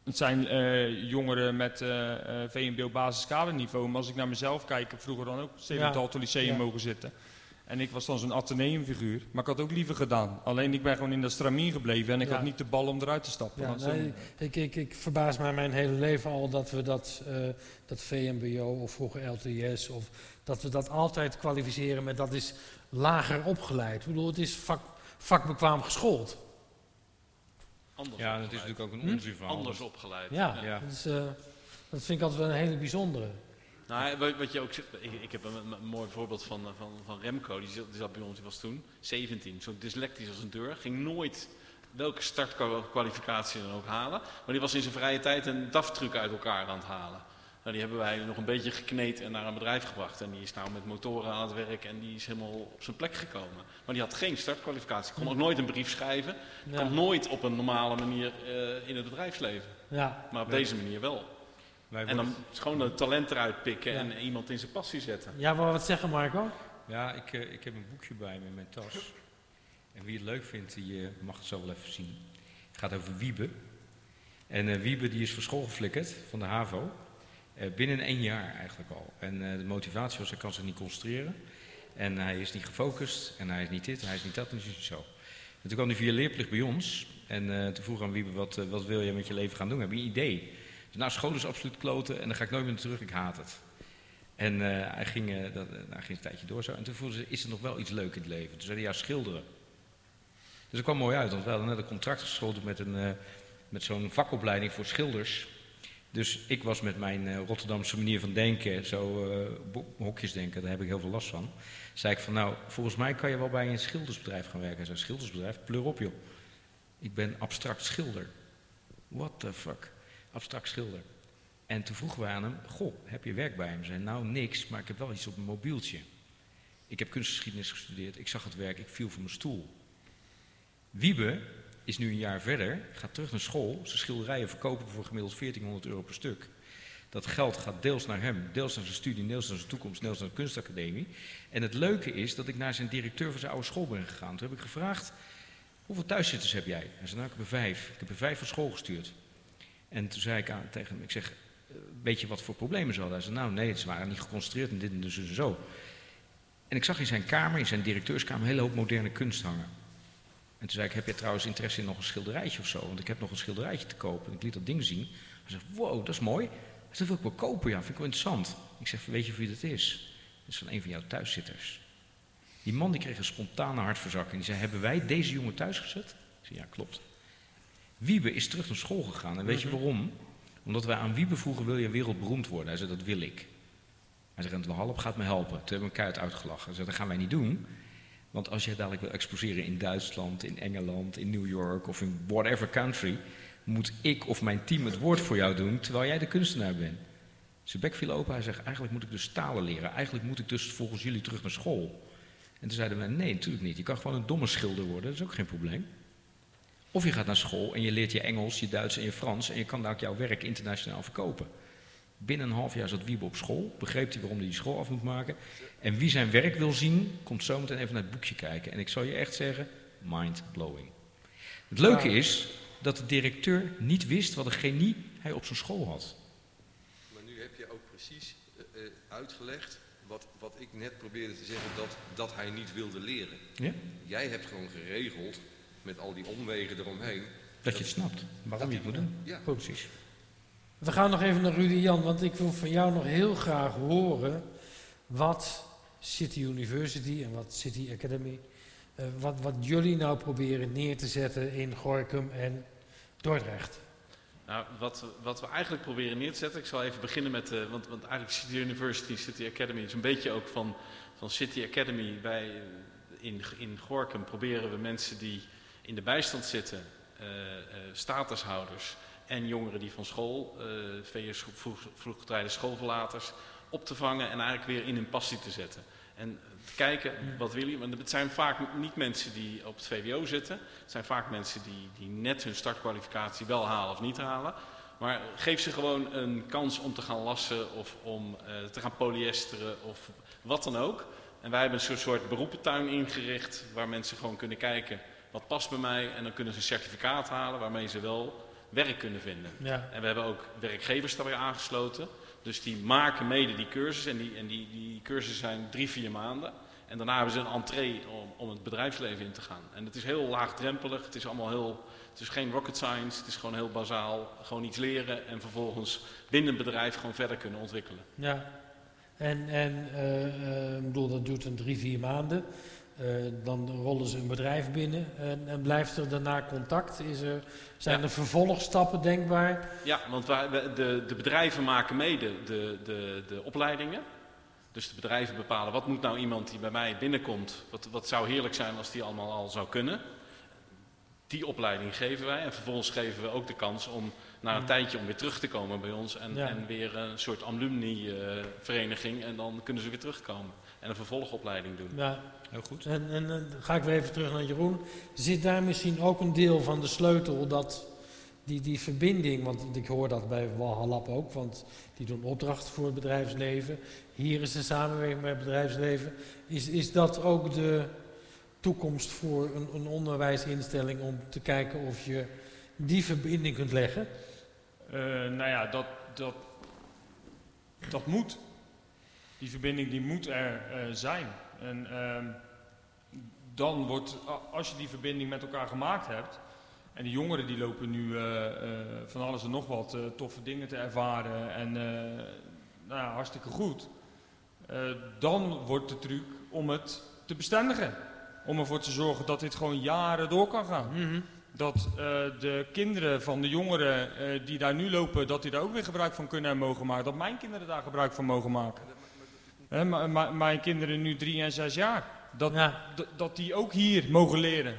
het zijn eh, jongeren met eh eh VMBO basiskaderniveau. Maar als ik naar mezelf kijk, ik heb vroeger dan ook Stedelijk Ja, Lyceum ja. mogen zitten. En ik was dan zo'n ateneumfiguur. Maar ik had ook liever gedaan. Alleen ik ben gewoon in dat stramien gebleven en ik Ja. had niet de bal om eruit te stappen. Ja, nee, ik, ik, ik verbaas mij mijn hele leven al dat we dat, dat VMBO of vroeger LTS, of dat we dat altijd kwalificeren met dat is lager opgeleid. Ik bedoel, het is vak, vakbekwaam geschoold. Anders Ja, dat is natuurlijk ook een onzinverhaal. Anders opgeleid. Ja, Ja. Dat, is, eh, dat vind ik altijd wel een hele bijzondere. Nou, wat, wat je ook zegt, ik, ik heb een, een mooi voorbeeld van, eh, van, van Remco, die zat, die zat bij ons, die was toen 17, zo dyslectisch als een deur, ging nooit welke startkwalificatie dan ook halen, maar die was in zijn vrije tijd een DAF-truc uit elkaar aan het halen. Nou, die hebben wij nog een beetje gekneed en naar een bedrijf gebracht. En die is nou met motoren aan het werk en die is helemaal op zijn plek gekomen. Maar die had geen startkwalificatie. Kon ook nooit een brief schrijven. Ja. Komt nooit op een normale manier eh, in het bedrijfsleven. Ja, Maar op deze manier wel. Wij En dan is gewoon het talent eruit pikken Ja. en iemand in zijn passie zetten. ja wou wat zeggen Marco? Ja, ik, eh, ik heb een boekje bij me in mijn tas. En wie het leuk vindt, die eh, mag het zo wel even zien. Het gaat over Wiebe. En eh, Wiebe die is van school geflikkerd, van de HAVO. Eh, binnen één jaar eigenlijk al. En eh, de motivatie was, hij kan zich niet concentreren. En hij is niet gefocust. En hij is niet dit, hij is niet dat, en niet zo. En toen kwam hij via leerplicht bij ons. En eh, toen vroeg aan Wiebe, wat, wat wil je met je leven gaan doen? Heb je een idee? Dus, nou, school is absoluut kloten en dan ga ik nooit meer terug, ik haat het. En hij, ging, dat, nou, ging een tijdje door zo. En toen voelde ze, is er nog wel iets leuk in het leven? Toen zei hij, ja, schilderen. Dus dat kwam mooi uit, want we hadden net een contract gesloten met, een, met zo'n vakopleiding voor schilders. Dus ik was met mijn eh, Rotterdamse manier van denken, zo bo- hokjes denken, daar heb ik heel veel last van. Zei ik van, nou, volgens mij kan je wel bij een schildersbedrijf gaan werken. Zei, schildersbedrijf? Pleur op, joh. Ik ben abstract schilder. What the fuck? Abstract schilder. En toen vroegen we aan hem, goh, heb je werk bij hem? Zei, nou niks, maar ik heb wel iets op mijn mobieltje. Ik heb kunstgeschiedenis gestudeerd, ik zag het werk, ik viel van mijn stoel. Wiebe is nu een jaar verder, gaat terug naar school, zijn schilderijen verkopen voor gemiddeld 1400 euro per stuk. Dat geld gaat deels naar hem, deels naar zijn studie, deels naar zijn toekomst, deels naar de kunstacademie. En het leuke is dat ik naar zijn directeur van zijn oude school ben gegaan. Toen heb ik gevraagd, hoeveel thuiszitters heb jij? Hij zei, nou ik heb er vijf. Ik heb er vijf van school gestuurd. En toen zei ik aan, tegen hem, ik zeg, eh, weet je wat voor problemen ze hadden? Hij zei, nou nee, ze waren niet geconcentreerd en dit en dus en zo. En ik zag in zijn kamer, in zijn directeurskamer, een hele hoop moderne kunst hangen. En toen zei ik, heb je trouwens interesse in nog een schilderijtje of zo? Want ik heb nog een schilderijtje te kopen. En ik liet dat ding zien. Hij zegt, wow, dat is mooi. Hij dat wil ik wel kopen, ja, vind ik wel interessant. Ik zeg, weet je wie dat is? Dat is van een van jouw thuiszitters. Die man die kreeg een spontane hartverzakking. Die zei, hebben wij deze jongen thuis gezet? Ik zei, ja, klopt. Wiebe is terug naar school gegaan. En weet je waarom? Omdat wij aan Wiebe vroegen, wil je wereldberoemd worden? Hij zei, dat wil ik. Hij zei, en de Halp gaat me helpen. Toen hebben we elkaar uit uitgelachen. Hij zei, dat gaan wij niet doen. Want als jij dadelijk wil exposeren in Duitsland, in Engeland, in New York of in whatever country, moet ik of mijn team het woord voor jou doen, terwijl jij de kunstenaar bent. Zijn bek viel open, hij zegt, eigenlijk moet ik dus talen leren. Eigenlijk moet ik dus volgens jullie terug naar school. En toen zeiden we, nee, natuurlijk niet. Je kan gewoon een domme schilder worden, dat is ook geen probleem. Of je gaat naar school en je leert je Engels, je Duits en je Frans en je kan daar ook jouw werk internationaal verkopen. Binnen een half jaar zat Wiebe op school, begreep hij waarom hij die school af moet maken. En wie zijn werk wil zien, komt zometeen even naar het boekje kijken. En ik zal je echt zeggen, mind-blowing. Het leuke is dat de directeur niet wist wat een genie hij op zijn school had. Maar nu heb je ook precies eh, eh, uitgelegd wat, wat ik net probeerde te zeggen, dat, dat hij niet wilde leren. Ja? Jij hebt gewoon geregeld, met al die omwegen eromheen. Dat je het snapt, waarom je het moet doen. Ja, Precies. We gaan nog even naar Rudy Jan, want ik wil van jou nog heel graag horen wat City University en wat City Academy, eh, wat, wat jullie nou proberen neer te zetten in Gorkum en Dordrecht. Nou, wat, wat we eigenlijk proberen neer te zetten, ik zal even beginnen met, eh, want, want eigenlijk City University, City Academy is een beetje ook van, van City Academy. Wij eh, in, in Gorkum proberen we mensen die in de bijstand zitten, eh, statushouders en jongeren die van school, eh VS vroeg, schoolverlaters, op te vangen en eigenlijk weer in hun passie te zetten. En te kijken, wat wil je? Want het zijn vaak niet mensen die op het VWO zitten. Het zijn vaak mensen die, die net hun startkwalificatie wel halen of niet halen. Maar geef ze gewoon een kans om te gaan lassen of om eh, te gaan polyesteren of wat dan ook. En wij hebben een soort- soort beroepentuin ingericht waar mensen gewoon kunnen kijken wat past bij mij. En dan kunnen ze een certificaat halen waarmee ze wel werk kunnen vinden. Ja. En we hebben ook werkgevers daarbij aangesloten. Dus die maken mede die cursus. En die, en die, die cursussen zijn drie, vier maanden. En daarna hebben ze een entree om, om het bedrijfsleven in te gaan. En het is heel laagdrempelig, het is allemaal heel, het is geen rocket science, het is gewoon heel bazaal. Gewoon iets leren en vervolgens binnen een bedrijf gewoon verder kunnen ontwikkelen. Ja, en, en uh, bedoel, dat duurt een drie, vier maanden. Uh, dan rollen ze een bedrijf binnen en, en, blijft er daarna contact? Is er, zijn er vervolgstappen denkbaar? Ja, want wij, de, de bedrijven maken mede de, de, de opleidingen. Dus de bedrijven bepalen wat moet nou iemand die bij mij binnenkomt, wat, wat zou heerlijk zijn als die allemaal al zou kunnen. Die opleiding geven wij en vervolgens geven we ook de kans om na een tijdje om weer terug te komen bij ons en, en weer een soort alumni-vereniging en dan kunnen ze weer terugkomen en een vervolgopleiding doen. Ja, heel goed. En, en dan ga ik weer even terug naar Jeroen. Zit daar misschien ook een deel van de sleutel dat die, die verbinding, want ik hoor dat bij Walhalap ook, want die doen opdrachten voor het bedrijfsleven. Hier is de samenwerking met het bedrijfsleven. Is, is dat ook de toekomst voor een, een onderwijsinstelling om te kijken of je die verbinding kunt leggen? Uh, nou ja, dat, dat, dat moet. Die verbinding die moet er uh, zijn. En uh, dan wordt, als je die verbinding met elkaar gemaakt hebt, en die jongeren die lopen nu uh, van alles en nog wat toffe dingen te ervaren en nou ja, hartstikke goed. dan wordt de truc om het te bestendigen. Om ervoor te zorgen dat dit gewoon jaren door kan gaan. Mm -hmm dat de kinderen van de jongeren die daar nu lopen, dat die daar ook weer gebruik van kunnen en mogen maken. Dat mijn kinderen daar gebruik van mogen maken. He, mijn kinderen nu drie en zes jaar. Dat, ja. dat die ook hier mogen leren.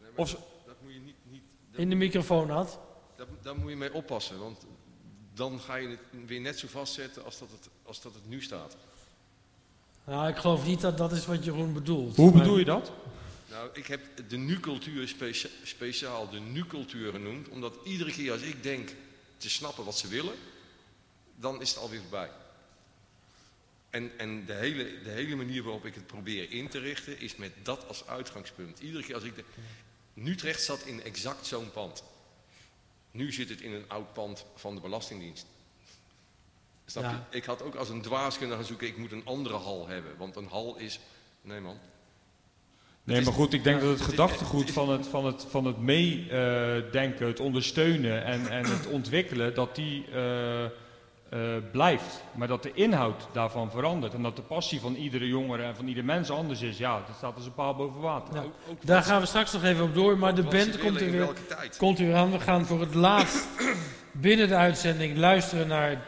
Nee, of, dat moet je niet, niet In de microfoon had. Daar moet je mee oppassen, want dan ga je het weer net zo vastzetten als dat het, als dat het nu staat. Nou, ik geloof niet dat dat is wat Jeroen bedoelt. Hoe bedoel je dat? Nou, ik heb de nu-cultuur specia speciaal de nu-cultuur genoemd, omdat iedere keer als ik denk te snappen wat ze willen, dan is het alweer voorbij. En, en de, hele, de hele manier waarop ik het probeer in te richten, is met dat als uitgangspunt. Iedere keer als ik... De, Utrecht zat in exact zo'n pand. Nu zit het in een oud pand van de Belastingdienst. Snap ja. je? Ik had ook als een dwaas kunnen gaan zoeken, ik moet een andere hal hebben. Want een hal is... Nee man, Nee, maar goed, ik denk dat het gedachtegoed van het, van het, van het meedenken, het ondersteunen en, en het ontwikkelen, dat die uh, uh, blijft. Maar dat de inhoud daarvan verandert. En dat de passie van iedere jongere en van ieder mens anders is. Ja, dat staat als een paal boven water. Nou, daar gaan we straks nog even op door. Maar de band komt er, weer, komt er weer aan. We gaan voor het laatst [CLEARS THROAT] binnen de uitzending luisteren naar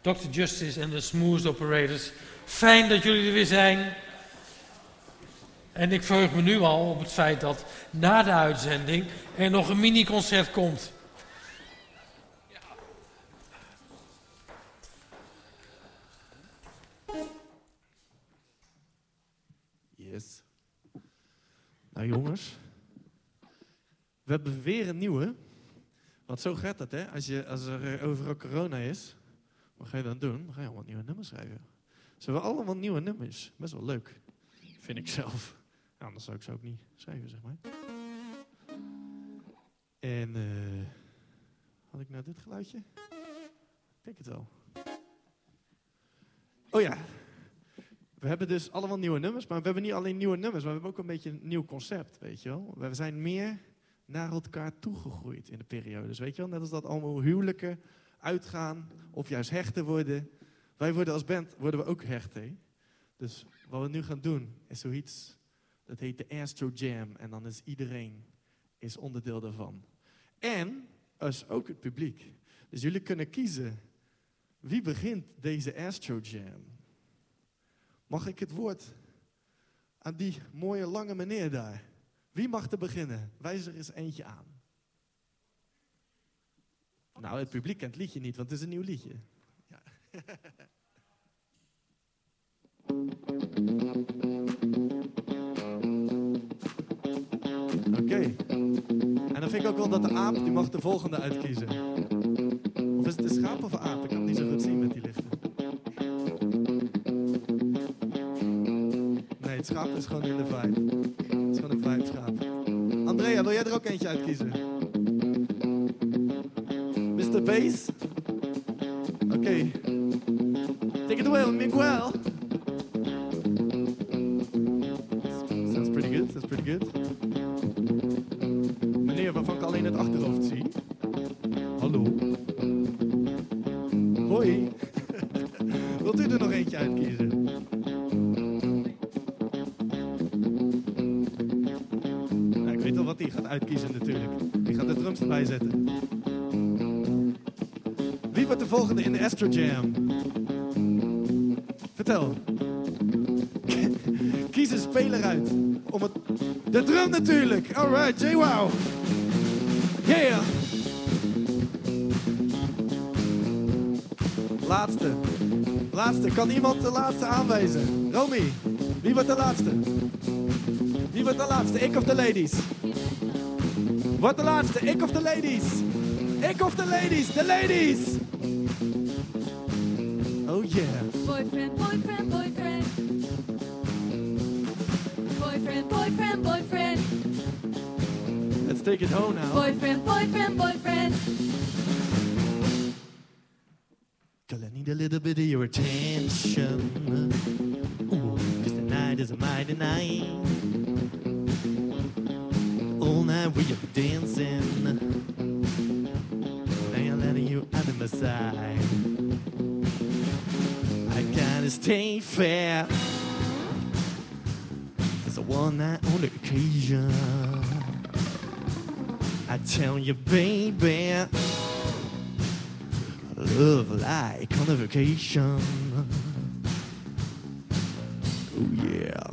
Dr. Justice en de Smooth Operators. Fijn dat jullie er weer zijn. En ik verheug me nu al op het feit dat na de uitzending er nog een mini-concert komt. Nou jongens, we hebben weer een nieuwe. Want zo gaat dat, hè? Als, je, als er overal corona is, wat ga je dan doen? Dan ga je allemaal nieuwe nummers schrijven. Ze hebben allemaal nieuwe nummers. Best wel leuk, vind ik zelf. Anders zou ik ze ook niet schrijven, zeg maar. En uh, had ik nou dit geluidje? Ik denk het wel. Oh ja. We hebben dus allemaal nieuwe nummers, maar we hebben niet alleen nieuwe nummers, maar we hebben ook een beetje een nieuw concept, weet je wel. We zijn meer naar elkaar toegegroeid in de periode. Dus weet je wel, net als dat allemaal huwelijken uitgaan of juist hechten worden. Wij worden als band worden we ook hechten. Dus wat we nu gaan doen is zoiets dat heet de Astro Jam. En dan is iedereen is onderdeel daarvan. En dus ook het publiek. Dus jullie kunnen kiezen. Wie begint deze Astro Jam? Mag ik het woord aan die mooie lange meneer daar? Wie mag er beginnen? Wijs er eens eentje aan. Nou, het publiek kent het liedje niet, want het is een nieuw liedje. [LAUGHS] Oké. En dan vind ik ook wel dat de aap, die mag de volgende uitkiezen. Of is het de schaap of een aap? Ik kan het niet zo goed zien met die lichten. Schaap is gewoon in de vibe. Het is gewoon een vibe schaap. Andrea, wil jij er ook eentje uitkiezen? Mr. Bass? Oké. Take it away, Miguel. pretty good. Meneer, waarvan ik alleen het achterhoofd zie. Hallo. Hoi. [LAUGHS] Wilt u er nog eentje uitkiezen? Zetten. Wie wordt de volgende in de Astro Jam? Vertel. [LAUGHS] Kies een speler uit. Om het... De drum natuurlijk. Alright, J-Wow. Yeah. Laatste. Laatste. Kan iemand de laatste aanwijzen? Romy, wie wordt de laatste? Wie wordt de laatste? Ik of de ladies? Wordt de laatste? Ik of de ladies? Ik of de ladies? De ladies! Oh yeah. Boyfriend, boyfriend, boyfriend. Boyfriend, boyfriend, boyfriend. Let's take it home now. Boyfriend, boyfriend, boyfriend. Girl, I need a little bit of your attention. Ooh, cause the night is a mighty night. All night we are dancing. I'm letting you out of my side. I gotta stay fair. It's a one night on occasion. I tell you, baby. Love like on a vacation. Oh yeah,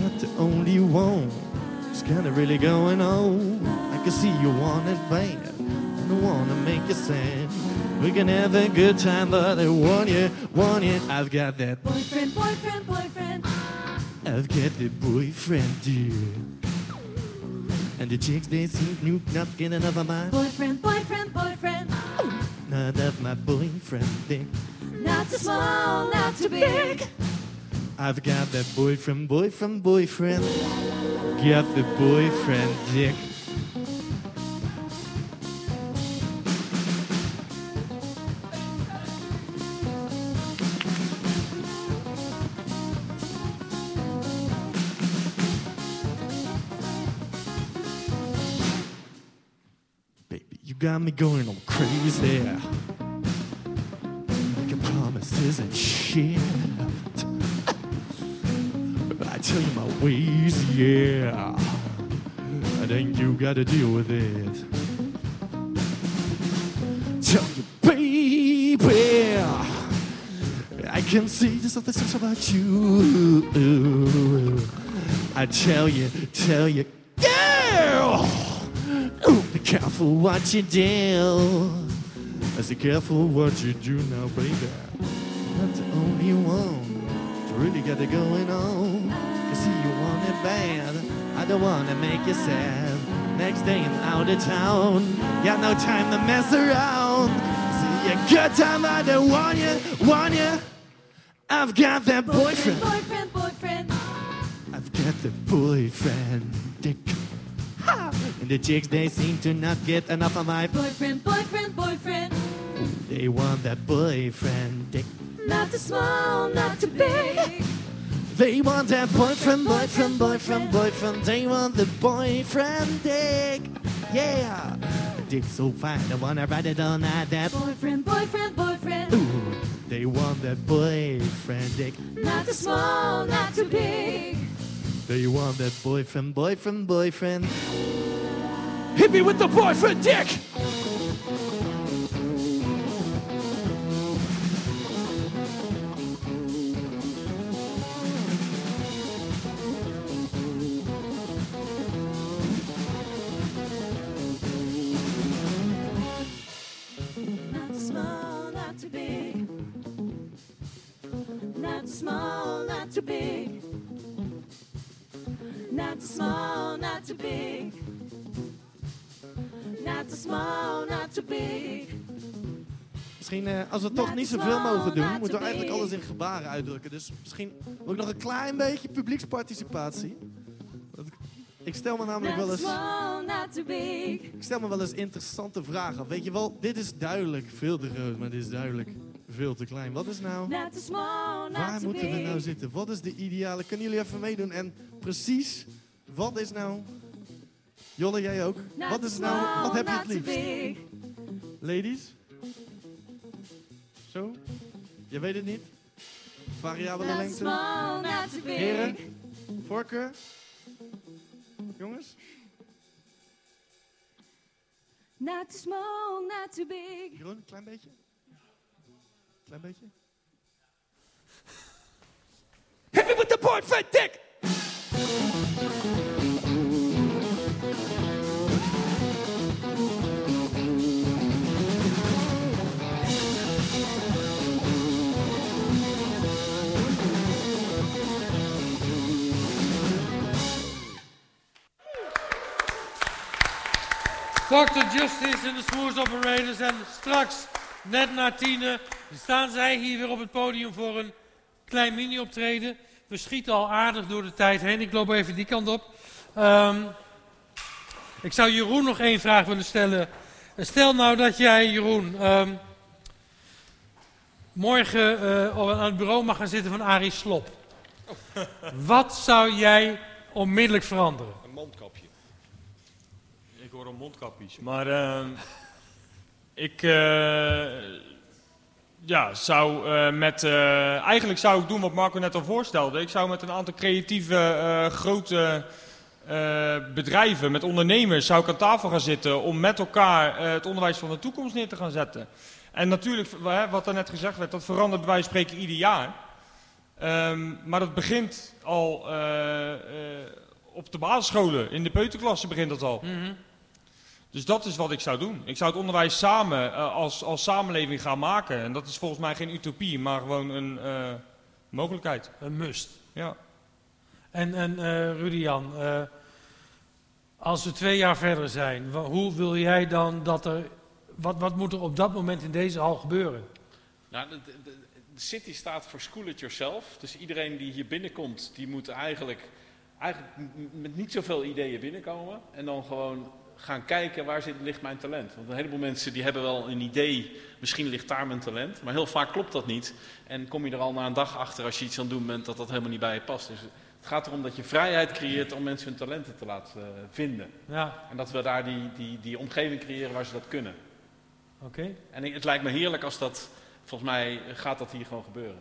not the only one. It's kinda really going on. I can see you want it bad. I don't wanna make you sad. We can have a good time, but I want you, want you. I've got that. Boyfriend, boyfriend, boyfriend. I've got the boyfriend, dear. And the chicks they seem to not get enough of my, Boyfriend, boyfriend, boyfriend. not of my boyfriend dick. Not too small, not too big. I've got that boyfriend, boyfriend, boyfriend. Got the boyfriend dick. Got me going all crazy. Making promises and shit. I tell you my ways, yeah. And then you gotta deal with it. Tell you, baby, I can see just something special about you. I tell you, tell you, careful what you do. I say careful what you do now, baby. Not the only one. You really got it going on. I see you want it bad. I don't wanna make you sad. Next day I'm out of town. Got no time to mess around. See a good time, I don't want you, want you. I've got that Boyfriend, boyfriend. boyfriend, boyfriend. I've got the boyfriend dick. Ha! And the chicks, they seem to not get enough of my. Boyfriend, boyfriend, boyfriend. They want that boyfriend dick. Not too small, not too big. They want that boyfriend, boyfriend, boyfriend, boyfriend. They want the boyfriend dick. Yeah. The dick's so fine, I wanna ride it all night. That. Boyfriend, boyfriend, boyfriend. Ooh, they want that boyfriend dick. Not too small, not too big. They want that boyfriend, boyfriend, boyfriend. Hit me with the boyfriend dick! Big. Misschien, eh, als we toch niet zoveel mogen doen, moeten we eigenlijk alles in gebaren uitdrukken. Dus misschien ook nog een klein beetje publieksparticipatie. Ik- stel me namelijk wel eens, ik stel me wel eens interessante vragen. Weet je wel, dit is duidelijk veel te groot, maar dit is duidelijk veel te klein. Wat is nou, small, waar moeten we nou zitten? Wat is de ideale? Kunnen jullie even meedoen en precies Wat is nou... Jolle, jij ook? Not Wat is nou... Wat heb je het liefst? Ladies? Zo? Je weet het niet? Variabele lengte? small, not too big. Heren? Voorkeur? Jongens? Not too small, not too big. Jeroen, klein beetje? Klein beetje? Hit me with the boy fat dick. Dr. Justice en de Smooth Operators. En straks, net na tienen, staan zij hier weer op het podium voor een klein mini-optreden. We schieten al aardig door de tijd heen. Ik loop even die kant op. Ehm, ik zou Jeroen nog één vraag willen stellen. Stel nou dat jij, Jeroen, ehm, morgen eh, aan het bureau mag gaan zitten van Arie Slop. [LAUGHS] Wat zou jij onmiddellijk veranderen? Hoor al mondkapjes. Maar ehm, [LAUGHS] ik eh, ja, zou eh, met. eh, eigenlijk zou ik doen wat Marco net al voorstelde. Ik zou met een aantal creatieve grote bedrijven, met ondernemers, zou ik aan tafel gaan zitten om met elkaar het onderwijs van de toekomst neer te gaan zetten. En natuurlijk, wat er net gezegd werd, dat verandert bij wijze van spreken ieder jaar. Ehm, maar dat begint al op de basisscholen, in de peuterklasse begint dat al. Dus dat is wat ik zou doen. Ik zou het onderwijs samen eh, als, als samenleving gaan maken. En dat is volgens mij geen utopie, maar gewoon een eh, mogelijkheid. Een must. Ja. En, en eh Rudy-Jan, eh, als we twee jaar verder zijn, hoe wil jij dan dat er... Wat, wat moet er op dat moment in deze hal gebeuren? Nou, de, de- de- city staat voor school it yourself. Dus iedereen die hier binnenkomt, die moet eigenlijk, eigenlijk met niet zoveel ideeën binnenkomen. En dan gewoon gaan kijken waar zit, ligt mijn talent. Want een heleboel mensen die hebben wel een idee, misschien ligt daar mijn talent. Maar heel vaak klopt dat niet. En kom je er al na een dag achter als je iets aan het doen bent dat dat helemaal niet bij je past. Dus het gaat erom dat je vrijheid creëert om mensen hun talenten te laten eh, vinden. Ja, En dat we daar die, die, die omgeving creëren waar ze dat kunnen. oké. En ik- het lijkt me heerlijk als dat, volgens mij gaat dat hier gewoon gebeuren.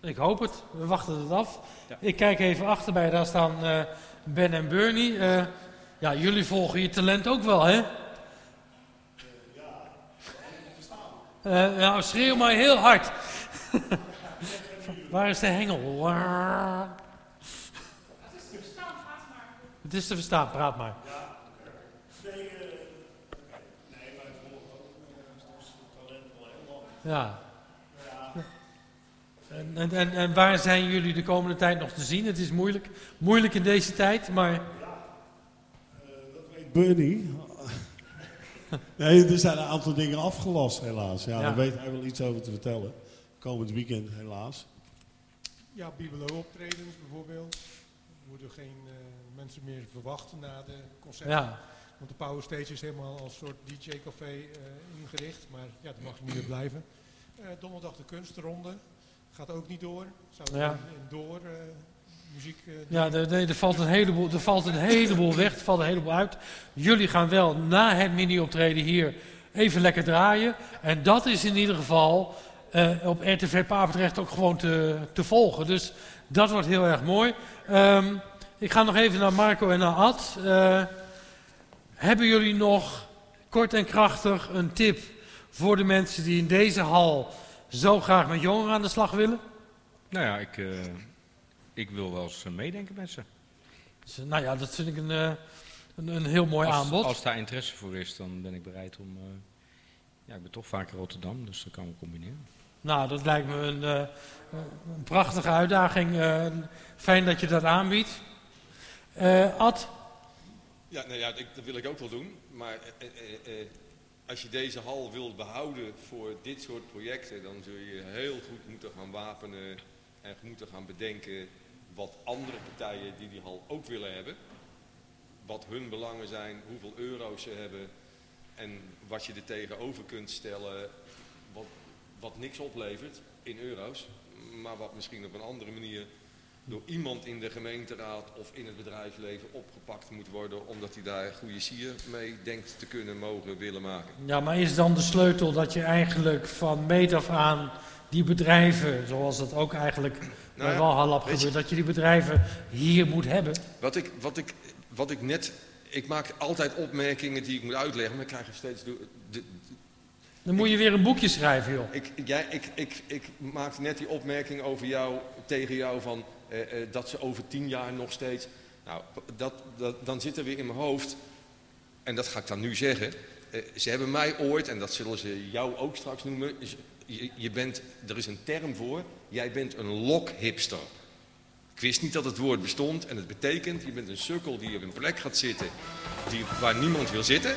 Ik hoop het. We wachten het af. Ja. Ik kijk even achter mij. Daar staan eh, Ben en Bernie. Eh, ja, jullie volgen je talent ook wel, hè? Eh, nou, schreeuw maar heel hard. [LAUGHS] Waar is de hengel? Waar? Het is te verstaan, praat maar. Ja. En, en, en, en waar zijn jullie de komende tijd nog te zien? Het is moeilijk, moeilijk in deze tijd, maar Bernie. [LAUGHS] nee, er zijn een aantal dingen afgelast helaas. Ja, Ja. Daar weet hij wel iets over te vertellen. Komend weekend helaas. Ja, Bibelo-optredens bijvoorbeeld. Er moeten geen eh, mensen meer verwachten na de concerten. ja. Want de Power Stage is helemaal als soort DJ-café eh, ingericht. Maar ja, daar mag je niet meer blijven. Eh, donderdag de kunstronde. Gaat ook niet door. Zou Ja. in, in door eh, muziek... eh, Ja, er, er, er valt een heleboel, er valt een heleboel weg, er valt een heleboel uit. Jullie gaan wel na het mini-optreden hier even lekker draaien. En dat is in ieder geval eh, op RTV Papendrecht ook gewoon te, te volgen. Dus dat wordt heel erg mooi. Ehm, ik ga nog even naar Marco en naar Ad. Eh, hebben jullie nog kort en krachtig een tip voor de mensen die in deze hal zo graag met jongeren aan de slag willen? Nou ja, ik, eh, ik wil wel eens eh, meedenken met ze. Dus, eh, nou ja, dat vind ik een, eh, een, een heel mooi als, aanbod. Als daar interesse voor is, dan ben ik bereid om... eh, ja, ik ben toch vaak in Rotterdam, dus dat kan we combineren. Nou, dat lijkt me een, eh, een prachtige uitdaging. Eh, fijn dat je dat aanbiedt. Eh, Ad, Ja, nou ja, ik, dat wil ik ook wel doen. Maar eh, eh, eh, als je deze hal wilt behouden voor dit soort projecten, dan zul je heel goed moeten gaan wapenen en moeten gaan bedenken wat andere partijen die die hal ook willen hebben, wat hun belangen zijn, hoeveel euro's ze hebben en wat je er tegenover kunt stellen, wat, wat niks oplevert in euro's, maar wat misschien op een andere manier door iemand in de gemeenteraad of in het bedrijfsleven opgepakt moet worden omdat hij daar goede sier mee denkt te kunnen, mogen, willen maken. Ja, maar is dan de sleutel dat je eigenlijk van meet af aan die bedrijven, zoals dat ook eigenlijk Nou bij ja, gebeurt, dat je die bedrijven hier moet hebben? Wat ik, wat ik, wat ik net, ik maak altijd opmerkingen die ik moet uitleggen, maar ik krijg er steeds door. De, Dan moet je weer een boekje schrijven, joh. ik, jij, ik, ik, ik maakte net die opmerking over jou, tegen jou van eh, eh, dat ze over tien jaar nog steeds. Nou, dat, dat, dan zit er weer in mijn hoofd, en dat ga ik dan nu zeggen. eh, ze hebben mij ooit, en dat zullen ze jou ook straks noemen. Je, je bent, er is een term voor, jij bent een lokhipster. Ik wist niet dat het woord bestond en het betekent, je bent een sukkel die op een plek gaat zitten die, waar niemand wil zitten.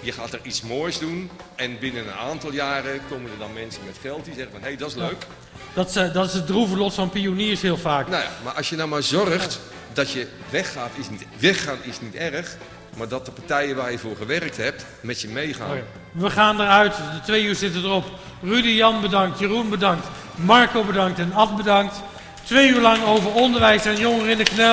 Je gaat er iets moois doen en binnen een aantal jaren komen er dan mensen met geld die zeggen van hé, hey, dat is leuk. Dat is, eh, dat is het droeve lot van pioniers heel vaak. Nou ja, maar als je nou maar zorgt dat je weggaat is niet, weggaan is niet erg, maar dat de partijen waar je voor gewerkt hebt met je meegaan. Oh ja. We gaan eruit, de twee uur zitten erop. Rudy Jan bedankt, Jeroen bedankt, Marco bedankt en Ad bedankt. Twee uur lang over onderwijs en jongeren in de knel.